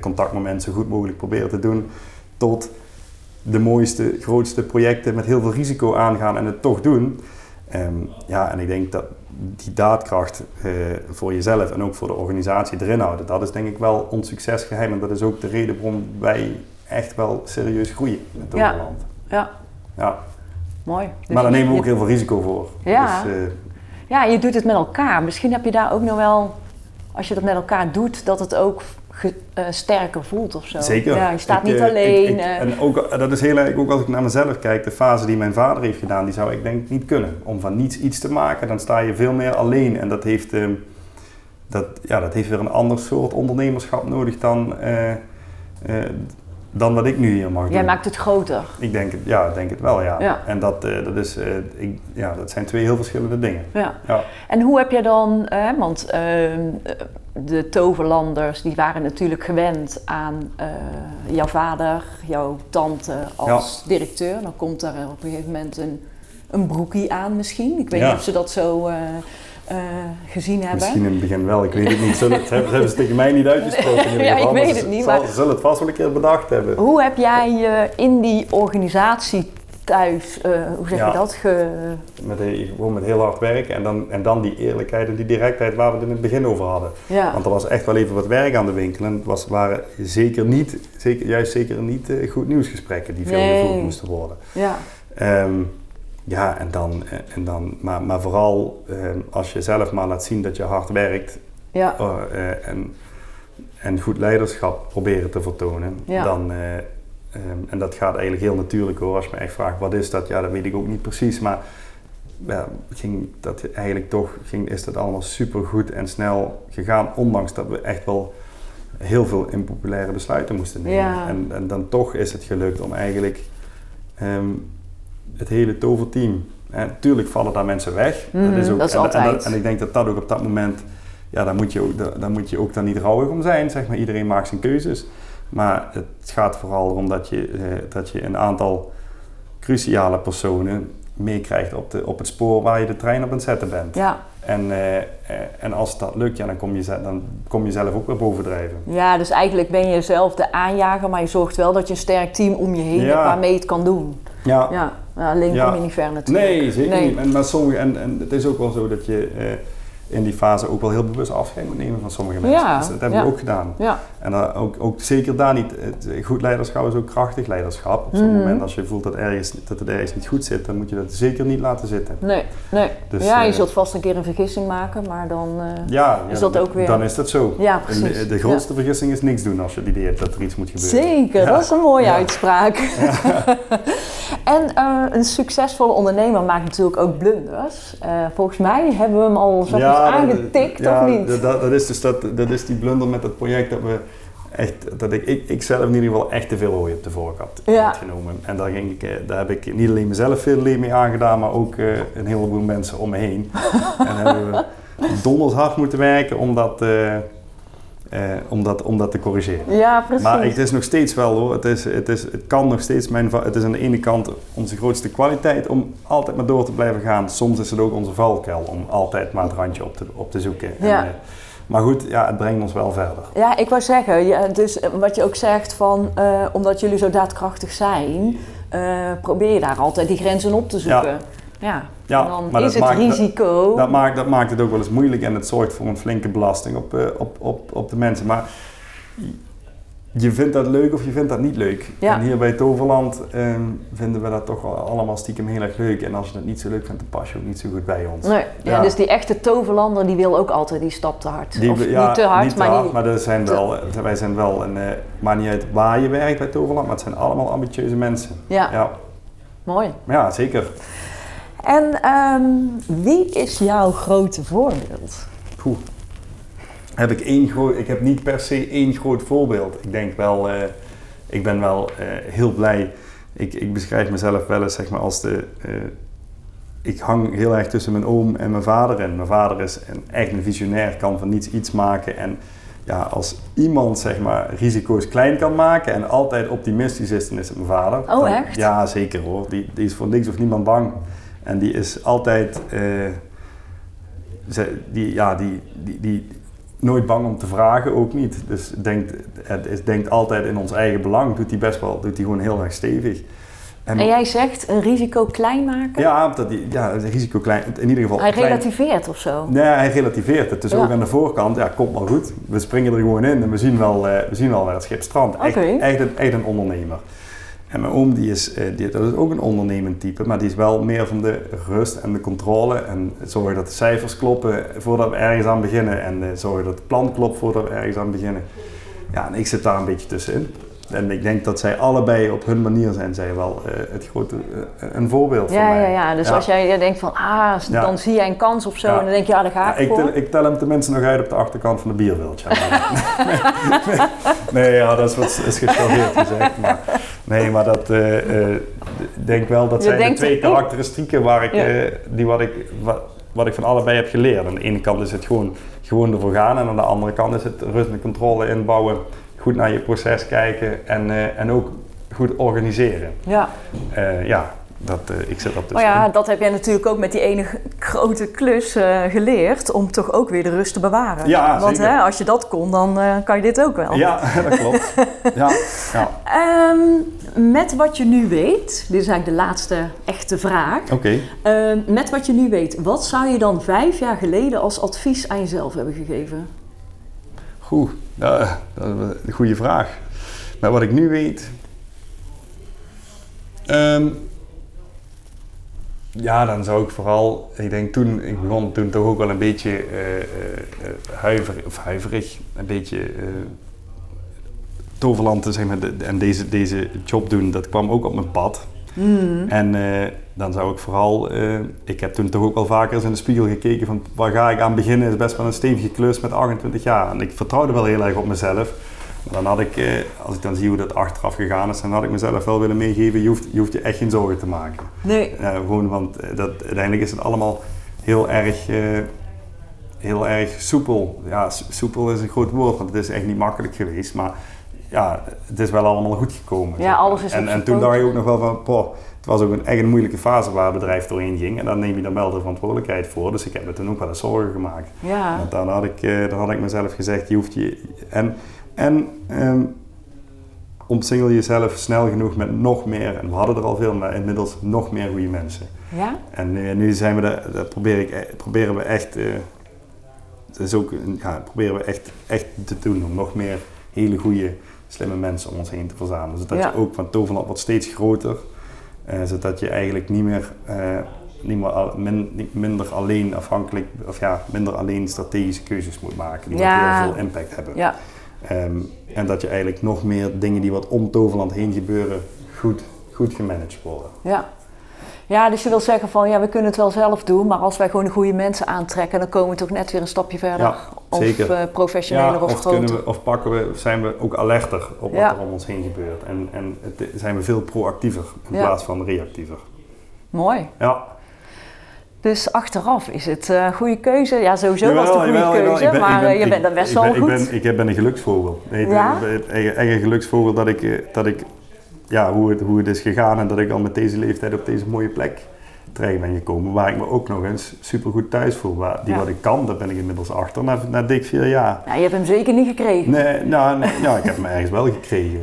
contactmoment zo goed mogelijk proberen te doen, tot de mooiste, grootste projecten met heel veel risico aangaan en het toch doen. Ehm, ja, en ik denk dat die daadkracht eh, voor jezelf en ook voor de organisatie erin houden, dat is denk ik wel ons succesgeheim. En dat is ook de reden waarom wij echt wel serieus groeien met Ja. Toverland. Ja, Ja. mooi. Dus maar daar nemen we ook heel veel risico voor. Ja. Dus, eh, Ja, je doet het met elkaar. Misschien heb je daar ook nog wel, als je dat met elkaar doet, dat het ook ge- eh, sterker voelt of zo. Zeker. Ja, je staat Ik, niet eh, alleen. ik- ik- eh. en ook, dat is heel erg, ook als ik naar mezelf kijk, de fase die mijn vader heeft gedaan, die zou ik denk niet kunnen. Om van niets iets te maken, dan sta je veel meer alleen. En dat heeft, dat, ja, dat heeft weer een ander soort ondernemerschap nodig dan, dan wat ik nu hier mag Jij doen. maakt het groter. Ik denk het, ja, ik denk het wel, ja. Ja. En dat, dat, is, ik, ja, dat zijn twee heel verschillende dingen. Ja. Ja. En hoe heb je dan, eh, want ehm, eh, de toverlanders die waren natuurlijk gewend aan eh, jouw vader, jouw tante als directeur. Dan komt er op een gegeven moment een, een broekie aan misschien. Ik weet Ja. niet of ze dat zo eh, eh, gezien hebben. Misschien in het begin wel, ik weet het niet. Zullen, het hebben, ze tegen mij niet uitgesproken in <laughs> Ja, ik weet ze- het niet, zal- maar- Ze zullen het vast wel een keer bedacht hebben. Hoe heb jij je in die organisatie thuis, eh, hoe zeg Ja. je dat, ge... Met, gewoon met heel hard werken en dan, en dan die eerlijkheid en die directheid waar we het in het begin over hadden. Ja. Want er was echt wel even wat werk aan de winkel en het was, waren zeker niet, zeker, juist zeker niet eh, goed nieuwsgesprekken die veel Nee. gevoerd moesten worden. ja. Ehm, ja, en dan, en dan maar, maar vooral ehm, als je zelf maar laat zien dat je hard werkt Ja. eh, en, en goed leiderschap proberen te vertonen, Ja. dan, eh, ehm, en dat gaat eigenlijk heel natuurlijk hoor. Als je me echt vraagt wat is dat, ja, dat weet ik ook niet precies, maar ja, ging dat eigenlijk toch, ging, is dat allemaal super goed en snel gegaan, ondanks dat we echt wel heel veel impopulaire besluiten moesten nemen. Ja. En, en dan toch is het gelukt om eigenlijk ehm, het hele toverteam. En natuurlijk vallen daar mensen weg. Mhm, dat is en, En, altijd. en ik denk dat dat ook op dat moment, ja, daar moet je ook, daar, daar moet je ook dan niet rouwig om zijn. Zeg maar. Iedereen maakt zijn keuzes. Maar het gaat vooral erom dat je, eh, dat je een aantal cruciale personen meekrijgt op, de, op het spoor waar je de trein op aan het zetten bent. Ja. En, eh, eh, en als dat lukt, ja, dan, kom je, dan kom je zelf ook weer bovendrijven. ja, dus eigenlijk ben je zelf de aanjager, maar je zorgt wel dat je een sterk team om je heen Ja. hebt waarmee je het kan doen. Ja, Ja, ja alleen Ja. kom je niet ver natuurlijk. Nee, zeker Nee. niet. En, maar sommige, en, en het is ook wel zo dat je in die fase ook wel heel bewust afscheid moet nemen van sommige mensen. Ja, Dus dat hebben ja. we ook gedaan. Ja, En ook, ook zeker daar niet. Goed leiderschap is ook krachtig leiderschap. Op zo'n Mhm. moment als je voelt dat, ergens, dat het ergens niet goed zit, dan moet je dat zeker niet laten zitten. nee, nee. Dus, ja, je eh, zult vast een keer een vergissing maken, maar dan... eh, Ja, Is dat ook weer- dan is dat zo. Ja, precies. De, de grootste vergissing is niks doen als je het idee hebt dat er iets moet gebeuren. Zeker, dat is een mooie Ja. uitspraak. <laughs> en eh, een succesvolle ondernemer maakt natuurlijk ook blunders. Eh, volgens mij hebben we hem al zo Ja, dat- aangetikt, ja, of niet? Dat, dat, dat is dus dat, dat is die blunder met het project dat we echt, dat ik, ik, ik zelf in ieder geval echt te veel hooi op de voorkant Ja. had genomen. En daar, ging ik, eh, daar heb ik niet alleen mezelf veel leed mee aangedaan, maar ook eh, een heleboel mensen om me heen. <laughs> en hebben we donders hard moeten werken om dat, eh, eh, om dat, om dat te corrigeren. Ja, precies. Maar het is nog steeds wel hoor, het, is, het, is, het kan nog steeds mijn, het is aan de ene kant onze grootste kwaliteit om altijd maar door te blijven gaan. Soms is het ook onze valkuil om altijd maar het randje op te, op te zoeken. Ja. eh, maar goed, ja, het brengt ons wel verder. Ja, ik wou zeggen, ja, dus eh, wat je ook zegt van, eh, omdat jullie zo daadkrachtig zijn, eh, probeer je daar altijd die grenzen op te zoeken. Ja, Ja, en dan maar is dat het maakt- risico. Dat maakt, dat maakt het ook wel eens moeilijk en het zorgt voor een flinke belasting op, eh, op, op, op de mensen. Maar je vindt dat leuk of je vindt dat niet leuk. Ja. En hier bij Toverland ehm, vinden we dat toch wel allemaal stiekem heel erg leuk. En als je het niet zo leuk vindt, dan pas je ook niet zo goed bij ons. nee, ja. Ja. dus die echte toverlander die wil ook altijd die stap te hard. Die, of ja, niet te hard, niet te maar hard, die... maar er zijn te- wel, wij zijn wel, een, eh maakt niet uit waar je werkt bij Toverland, maar het zijn allemaal ambitieuze mensen. Ja, Ja, mooi. ja zeker. En ehm, wie is jouw grote voorbeeld? Poeh. Heb ik, één groot, ik heb niet per se één groot voorbeeld. Ik denk wel, eh, ik ben wel eh, heel blij. Ik, ik beschrijf mezelf wel eens zeg maar, als de. eh, ik hang heel erg tussen mijn oom en mijn vader. En mijn vader is een, echt een visionair, kan van niets iets maken. En ja, als iemand zeg maar, risico's klein kan maken en altijd optimistisch is, dan is het mijn vader. Oh, Dan- echt? Ja, zeker hoor. Die, die is voor niks of niemand bang. En die is altijd. eh, ze, die, ja, die, die, die nooit bang om te vragen, ook niet. Dus denkt, het is, denkt altijd in ons eigen belang. Doet hij best wel, doet hij gewoon heel erg stevig. En, En jij zegt een risico klein maken? ja, dat die, ja, het risico klein, in ieder geval Hij klein. relativeert of zo? Nee, hij relativeert het. Dus Ja. ook aan de voorkant, ja, komt wel goed. We springen er gewoon in en we zien wel, eh, we zien wel waar het schip strandt. Echt, echt, een, echt een ondernemer. Mijn oom, die is, eh, die, dat is ook een ondernemend type, maar die is wel meer van de rust en de controle. En zorgen dat de cijfers kloppen voordat we ergens aan beginnen. En eh, zorgen dat het plan klopt voordat we ergens aan beginnen. Ja, en ik zit daar een beetje tussenin. En ik denk dat zij allebei op hun manier zijn zij wel eh, het grote, eh, een voorbeeld voor Ja, mij. ja, ja. Dus als jij jij denkt van, ah, Ja. dan zie jij een kans of zo Ja. en dan denk je, ja, daar ga ik ik, voor. tel, ik tel hem tenminste nog uit op de achterkant van de bierwild. Ja. nee, <laughs> nee, ja, dat is wat is gechargeerd gezegd. Maar, nee, maar dat, eh, eh, ik denk wel dat Je zijn de twee karakteristieken waar ik, eh, die wat, ik, wat, wat ik van allebei heb geleerd. Aan de ene kant is het gewoon, gewoon ervoor gaan en aan de andere kant is het rust en controle inbouwen. Goed naar je proces kijken en, eh, en ook goed organiseren. Ja. Eh, ja, dat, eh, ik zit op Maar ja, dat heb jij natuurlijk ook met die ene grote klus geleerd om toch ook weer de rust te bewaren. Ja, Want zeker. hè, als je dat kon, dan kan je dit ook wel. Ja, <laughs> dat klopt. <laughs> ja, ja. Ehm, met wat je nu weet, dit is eigenlijk de laatste echte vraag. oké. Ehm, met wat je nu weet, wat zou je dan vijf jaar geleden als advies aan jezelf hebben gegeven? Goed, dat, dat is een goede vraag. Maar wat ik nu weet. Ehm, ja, dan zou ik vooral. Ik denk toen, ik begon toen toch ook wel een beetje eh, eh, eh, huiverig, of huiverig, een beetje. eh toverland te zeg maar, de- en deze, deze job doen, dat kwam ook op mijn pad. En eh, dan zou ik vooral, eh, ik heb toen toch ook wel vaker eens in de spiegel gekeken van waar ga ik aan beginnen, is best wel een stevige klus met 28 jaar. En ik vertrouwde wel heel erg op mezelf. Maar dan had ik, eh, als ik dan zie hoe dat achteraf gegaan is, dan had ik mezelf wel willen meegeven, je hoeft je, hoeft je echt geen zorgen te maken. Nee. Gewoon, want eh, dat, uiteindelijk is het allemaal heel erg, heel erg soepel. Ja, so- soepel is een groot woord, want het is echt niet makkelijk geweest. Maar ja, het is wel allemaal goed gekomen. Ja, alles is en, en toen dacht je ook nog wel van, poh, het was ook een, echt een moeilijke fase waar het bedrijf doorheen ging. En dan neem je dan wel de verantwoordelijkheid voor. Dus ik heb me toen ook wel eens zorgen gemaakt. Ja. Want dan had, ik, eh, dan had ik mezelf gezegd, je hoeft je... En, en ehm, omsingel jezelf snel genoeg met nog meer, en we hadden er al veel, maar inmiddels nog meer goede mensen. Ja? En nu, nu zijn we daar, dat probeer ik, e- proberen we echt, eh, dat is ook, ja, proberen we echt, echt te doen om nog meer hele goede, slimme mensen om ons heen te verzamelen. Zodat Ja. je ook van Toverland wordt steeds groter, eh, zodat je eigenlijk niet meer, eh, niet meer al- min- niet minder alleen afhankelijk, of ja, minder alleen strategische keuzes moet maken die Ja. heel veel impact hebben. Ja. Ehm, en dat je eigenlijk nog meer dingen die wat om Toverland heen gebeuren, goed, goed gemanaged worden. Ja. Ja, dus je wil zeggen van ja, we kunnen het wel zelf doen, maar als wij gewoon de goede mensen aantrekken, dan komen we toch net weer een stapje verder. Ja, of eh, professioneler Ja, of, of, groter. we, of pakken we, zijn we ook alerter op wat Ja. er om ons heen gebeurt. En, en het, zijn we veel proactiever in plaats van reactiever. Mooi. Ja, Dus achteraf is het een goede keuze. Ja, sowieso was het een goede jawel, keuze, Ik ben- maar ik ben- eh, je ik- bent dan best ik wel ben, goed. Ik ben, ik heb- ben een geluksvogel. Ja? Het eigen, eigen geluksvogel dat ik, eh, dat ik ja, hoe, het, hoe het is gegaan en dat ik al met deze leeftijd op deze mooie plek terecht ben gekomen. Waar ik me ook nog eens super goed thuis voel. Waar, die Ja. wat ik kan, daar ben ik inmiddels achter na, na dik vier jaar. Ja, je hebt hem zeker niet gekregen. Nee, nou, nee, ja, ik heb hem ergens wel gekregen.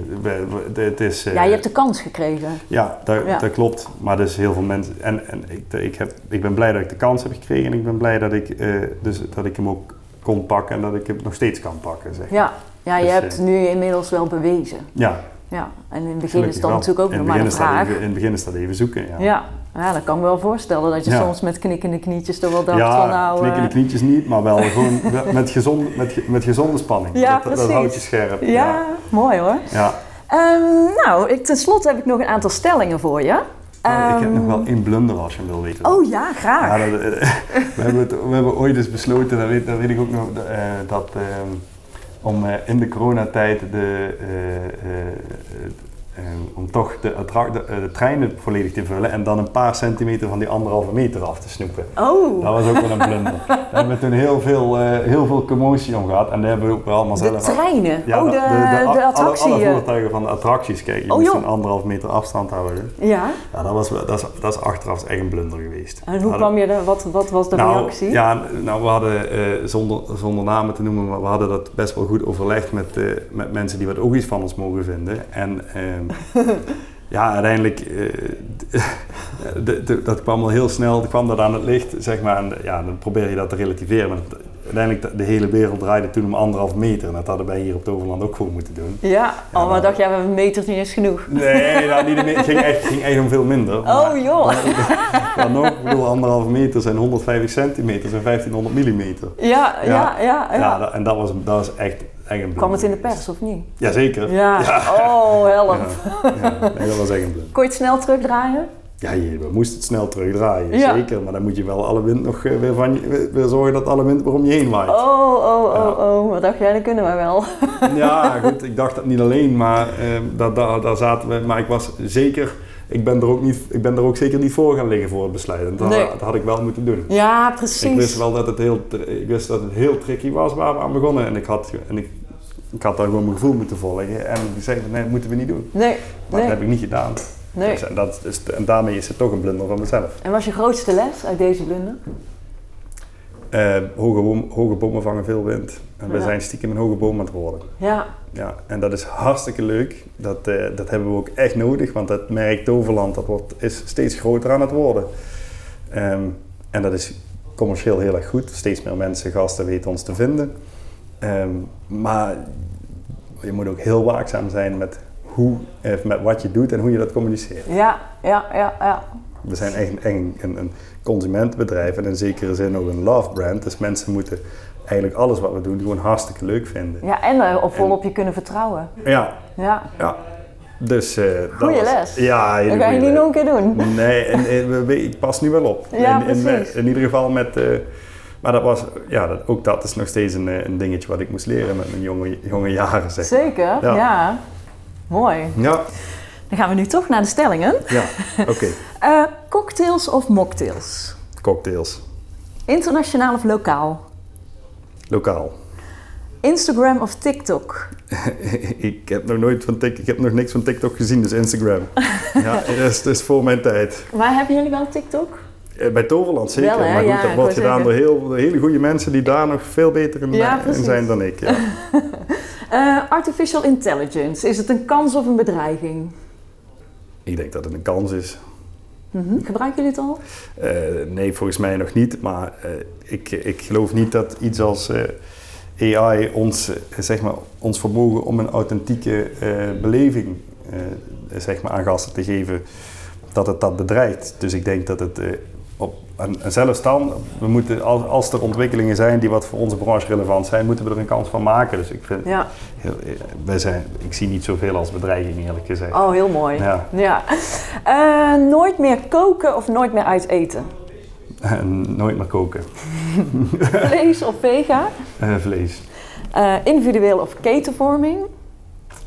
Het is, eh, Ja, je hebt de kans gekregen. Ja, dat, Ja. dat klopt. Maar dus heel veel mensen. En, en ik, ik, heb, ik ben blij dat ik de kans heb gekregen. En ik ben blij dat ik, eh, dus, dat ik hem ook kon pakken en dat ik hem nog steeds kan pakken. Zeg. Ja, ja je Dus, hebt eh, nu inmiddels wel bewezen. ja Ja, en in het begin gelukkig is dat wel. natuurlijk ook in nog maar een vraag. Even, in het begin is dat even zoeken. Ja, Ja. ja, dat kan ik me wel voorstellen dat je Ja. soms met knikkende knietjes toch wel dacht Ja, van nou... knikkende eh, knietjes niet, maar wel gewoon <laughs> met, gezond, met, met gezonde spanning. Ja, dat, dat houdt je scherp. ja, mooi hoor. ja. Ehm, nou, ik, tenslotte heb ik nog een aantal stellingen voor je. Nou, ik heb Ehm, nog wel één blunder als je hem wil weten. Oh ja, graag. Ja, dat, <laughs> we, hebben het, we hebben ooit eens besloten, dat weet, dat weet ik ook nog, eh, dat ehm, om eh, in de coronatijd de, eh, eh, om toch de, eh, de treinen volledig te vullen en dan een paar centimeter van die anderhalve meter af te snoepen. Oh, Dat was ook wel een blunder. <laughs> Daar hebben we toen heel veel, eh, heel veel commotie om gehad en daar hebben we ook wel allemaal de zelf... treinen. Ja, oh, de, de, alle- attractie. Alle, alle eh. voertuigen van de attracties, kijk, je Oh, moest een anderhalf meter afstand houden. ja, Ja, dat, was, dat, is, dat is achteraf echt een blunder geweest. en hoe kwam je er, wat, wat was de nou, reactie? Ja, nou, we hadden, zonder, zonder namen te noemen, maar we hadden dat best wel goed overlegd met, met mensen die wat ook iets van ons mogen vinden. En ehm, <laughs> ja, uiteindelijk, eh, <laughs> dat kwam al heel snel, kwam dat aan het licht, zeg maar. En ja, dan probeer je dat te relativeren. Maar het- uiteindelijk, de, de hele wereld draaide toen om anderhalf meter. En dat hadden wij hier op Toverland ook gewoon moeten doen. Ja, Ja, oh, maar dacht jij, een meter niet eens genoeg. Nee, nou, niet, het ging echt, ging echt om veel minder. Oh joh. <laughs> Maar nog, ik bedoel, anderhalve meter zijn 150 centimeter, zijn 1500 millimeter. Ja, ja, ja. ja, Ja, en dat was, dat was echt een Kwam het in de pers of niet? Jazeker. Ja. Ja. Oh, help. Ja, nee, dat was blunder. Kon je het snel terugdraaien? Ja, je, we moesten het snel terugdraaien, Ja. zeker. Maar dan moet je wel alle wind nog eh, weer, van je, weer- zorgen dat alle wind weer om je heen waait. Oh, oh, oh, Ja. oh. Wat dacht jij? Dat kunnen we wel. Ja, <laughs> goed, ik dacht dat niet alleen, maar eh, daar zaten we. Maar ik was zeker, ik ben, er ook niet, ik ben er ook zeker niet voor gaan liggen voor het besluit. En dat, Nee. dat had ik wel moeten doen. Ja, precies. Ik wist wel dat het heel, ik wist dat het heel tricky was waar we aan begonnen. En ik had, en ik, ik had daar gewoon mijn gevoel moeten volgen. En ik zei, nee, dat moeten we niet doen. Nee, Maar nee, dat heb ik niet gedaan. nee. Dus, en, dat is, en daarmee is het toch een blunder van mezelf. En was je grootste les uit deze blunder? Eh, hoge, boom, hoge bomen vangen veel wind. En we Ja. zijn stiekem een hoge boom aan het worden. Ja, Ja, en dat is hartstikke leuk. Dat, eh, dat hebben we ook echt nodig, want het merk Toverland dat wordt, is steeds groter aan het worden. Ehm, en dat is commercieel heel erg goed. Steeds meer mensen, gasten weten ons te vinden. Ehm, maar je moet ook heel waakzaam zijn met, hoe, eh, met wat je doet en hoe je dat communiceert. ja, ja, ja, ja. We zijn echt, een, een, een consumentenbedrijf en in zekere zin ook een love brand. Dus mensen moeten eigenlijk alles wat we doen gewoon hartstikke leuk vinden. Ja, en uh, op volop je kunnen vertrouwen. Ja, Ja, ja. Dus, eh, dat Goeie was- les. Ja, dat ga je niet nog een keer doen. Nee, en, en we- we- ik pas nu wel op. <laughs> Ja, in, in, in ieder geval met... eh, maar dat was, ja, dat, ook dat is nog steeds een, eh, een dingetje wat ik moest leren met mijn jonge, jonge jaren. Zeg. Zeker, ja. Ja. Mooi. Ja, Dan gaan we nu toch naar de stellingen. ja, oké. <laughs> Eh, cocktails of mocktails? Cocktails. Internationaal of lokaal? Lokaal. Instagram of TikTok? <laughs> ik heb nog nooit van TikTok, ik heb nog niks van TikTok gezien, dus Instagram. <laughs> ja, dat is, dat is voor mijn tijd. Maar hebben jullie wel TikTok? Eh, Bij Toverland zeker, Wel, maar goed, Ja, dat wordt gedaan door, heel, door hele goede mensen die daar nog veel beter in, Ja, in zijn dan ik. Ja. Eh, artificial intelligence, is het een kans of een bedreiging? Ik denk dat het een kans is. Mhm. Gebruiken jullie het al? Eh, nee, volgens mij nog niet. Maar eh, ik, ik geloof niet dat iets als eh, AI ons, zeg maar, ons vermogen om een authentieke beleving zeg maar, aan gasten te geven, dat het dat bedreigt. Dus ik denk dat het en, en zelfs dan, we moeten, als, als er ontwikkelingen zijn die wat voor onze branche relevant zijn, moeten we er een kans van maken. Dus ik, vind, Ja. heel, eh, wij zijn, ik zie niet zoveel als bedreiging eerlijk gezegd. Oh, heel mooi. Ja. Ja. Eh, nooit meer koken of nooit meer uit eten? En <laughs> nooit meer koken. <laughs> Vlees of vega? Eh, vlees. Individueel of ketenvorming?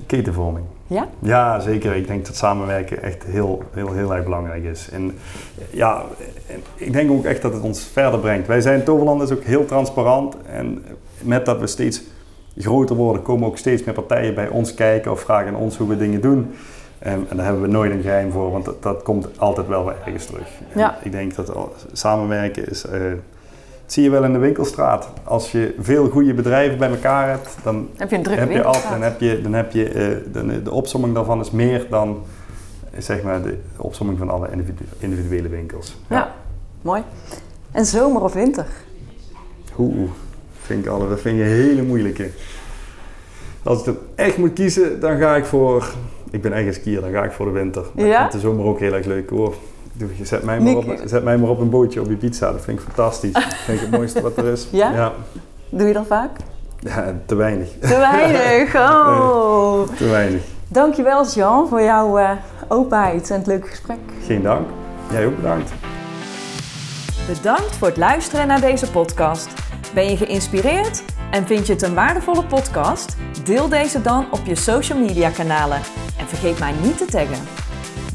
Ketenvorming. Ja? Ja, zeker. Ik denk dat samenwerken echt heel, heel, heel erg belangrijk is. En ja, ik denk ook echt dat het ons verder brengt. Wij zijn, Toverland is ook heel transparant. En met dat we steeds groter worden, komen ook steeds meer partijen bij ons kijken of vragen aan ons hoe we dingen doen. En, en daar hebben we nooit een geheim voor, want dat, dat komt altijd wel weer ergens terug. Ja. Ik denk dat samenwerken is... eh, zie je wel in de winkelstraat. Als je veel goede bedrijven bij elkaar hebt, dan Heb je een drukke heb je winkelstraat? dan heb je, dan heb je eh, de, de opsomming daarvan is meer dan eh, zeg maar de opsomming van alle individu- individuele winkels. Ja. Mooi. En zomer of winter? Oeh, vind ik alle, dat vind je een hele moeilijke. Als ik dan echt moet kiezen, dan ga ik voor. Ik ben echt een skier, dan ga ik voor de winter. Maar Ja? ik vind de zomer ook heel erg leuk hoor. Doe, je zet, mij maar Nick- op, zet mij maar op een bootje op je pizza, dat vind ik fantastisch. <laughs> Dat vind ik het mooiste wat er is. Ja? Ja, Doe je dat vaak? Ja, te weinig. Te weinig. <laughs> Oh. Te weinig. Dankjewel Jean voor jouw eh, openheid en het leuke gesprek. Geen dank. Jij ook bedankt. Bedankt voor het luisteren naar deze podcast. Ben je geïnspireerd en vind je het een waardevolle podcast? Deel deze dan op je social media kanalen en vergeet mij niet te taggen.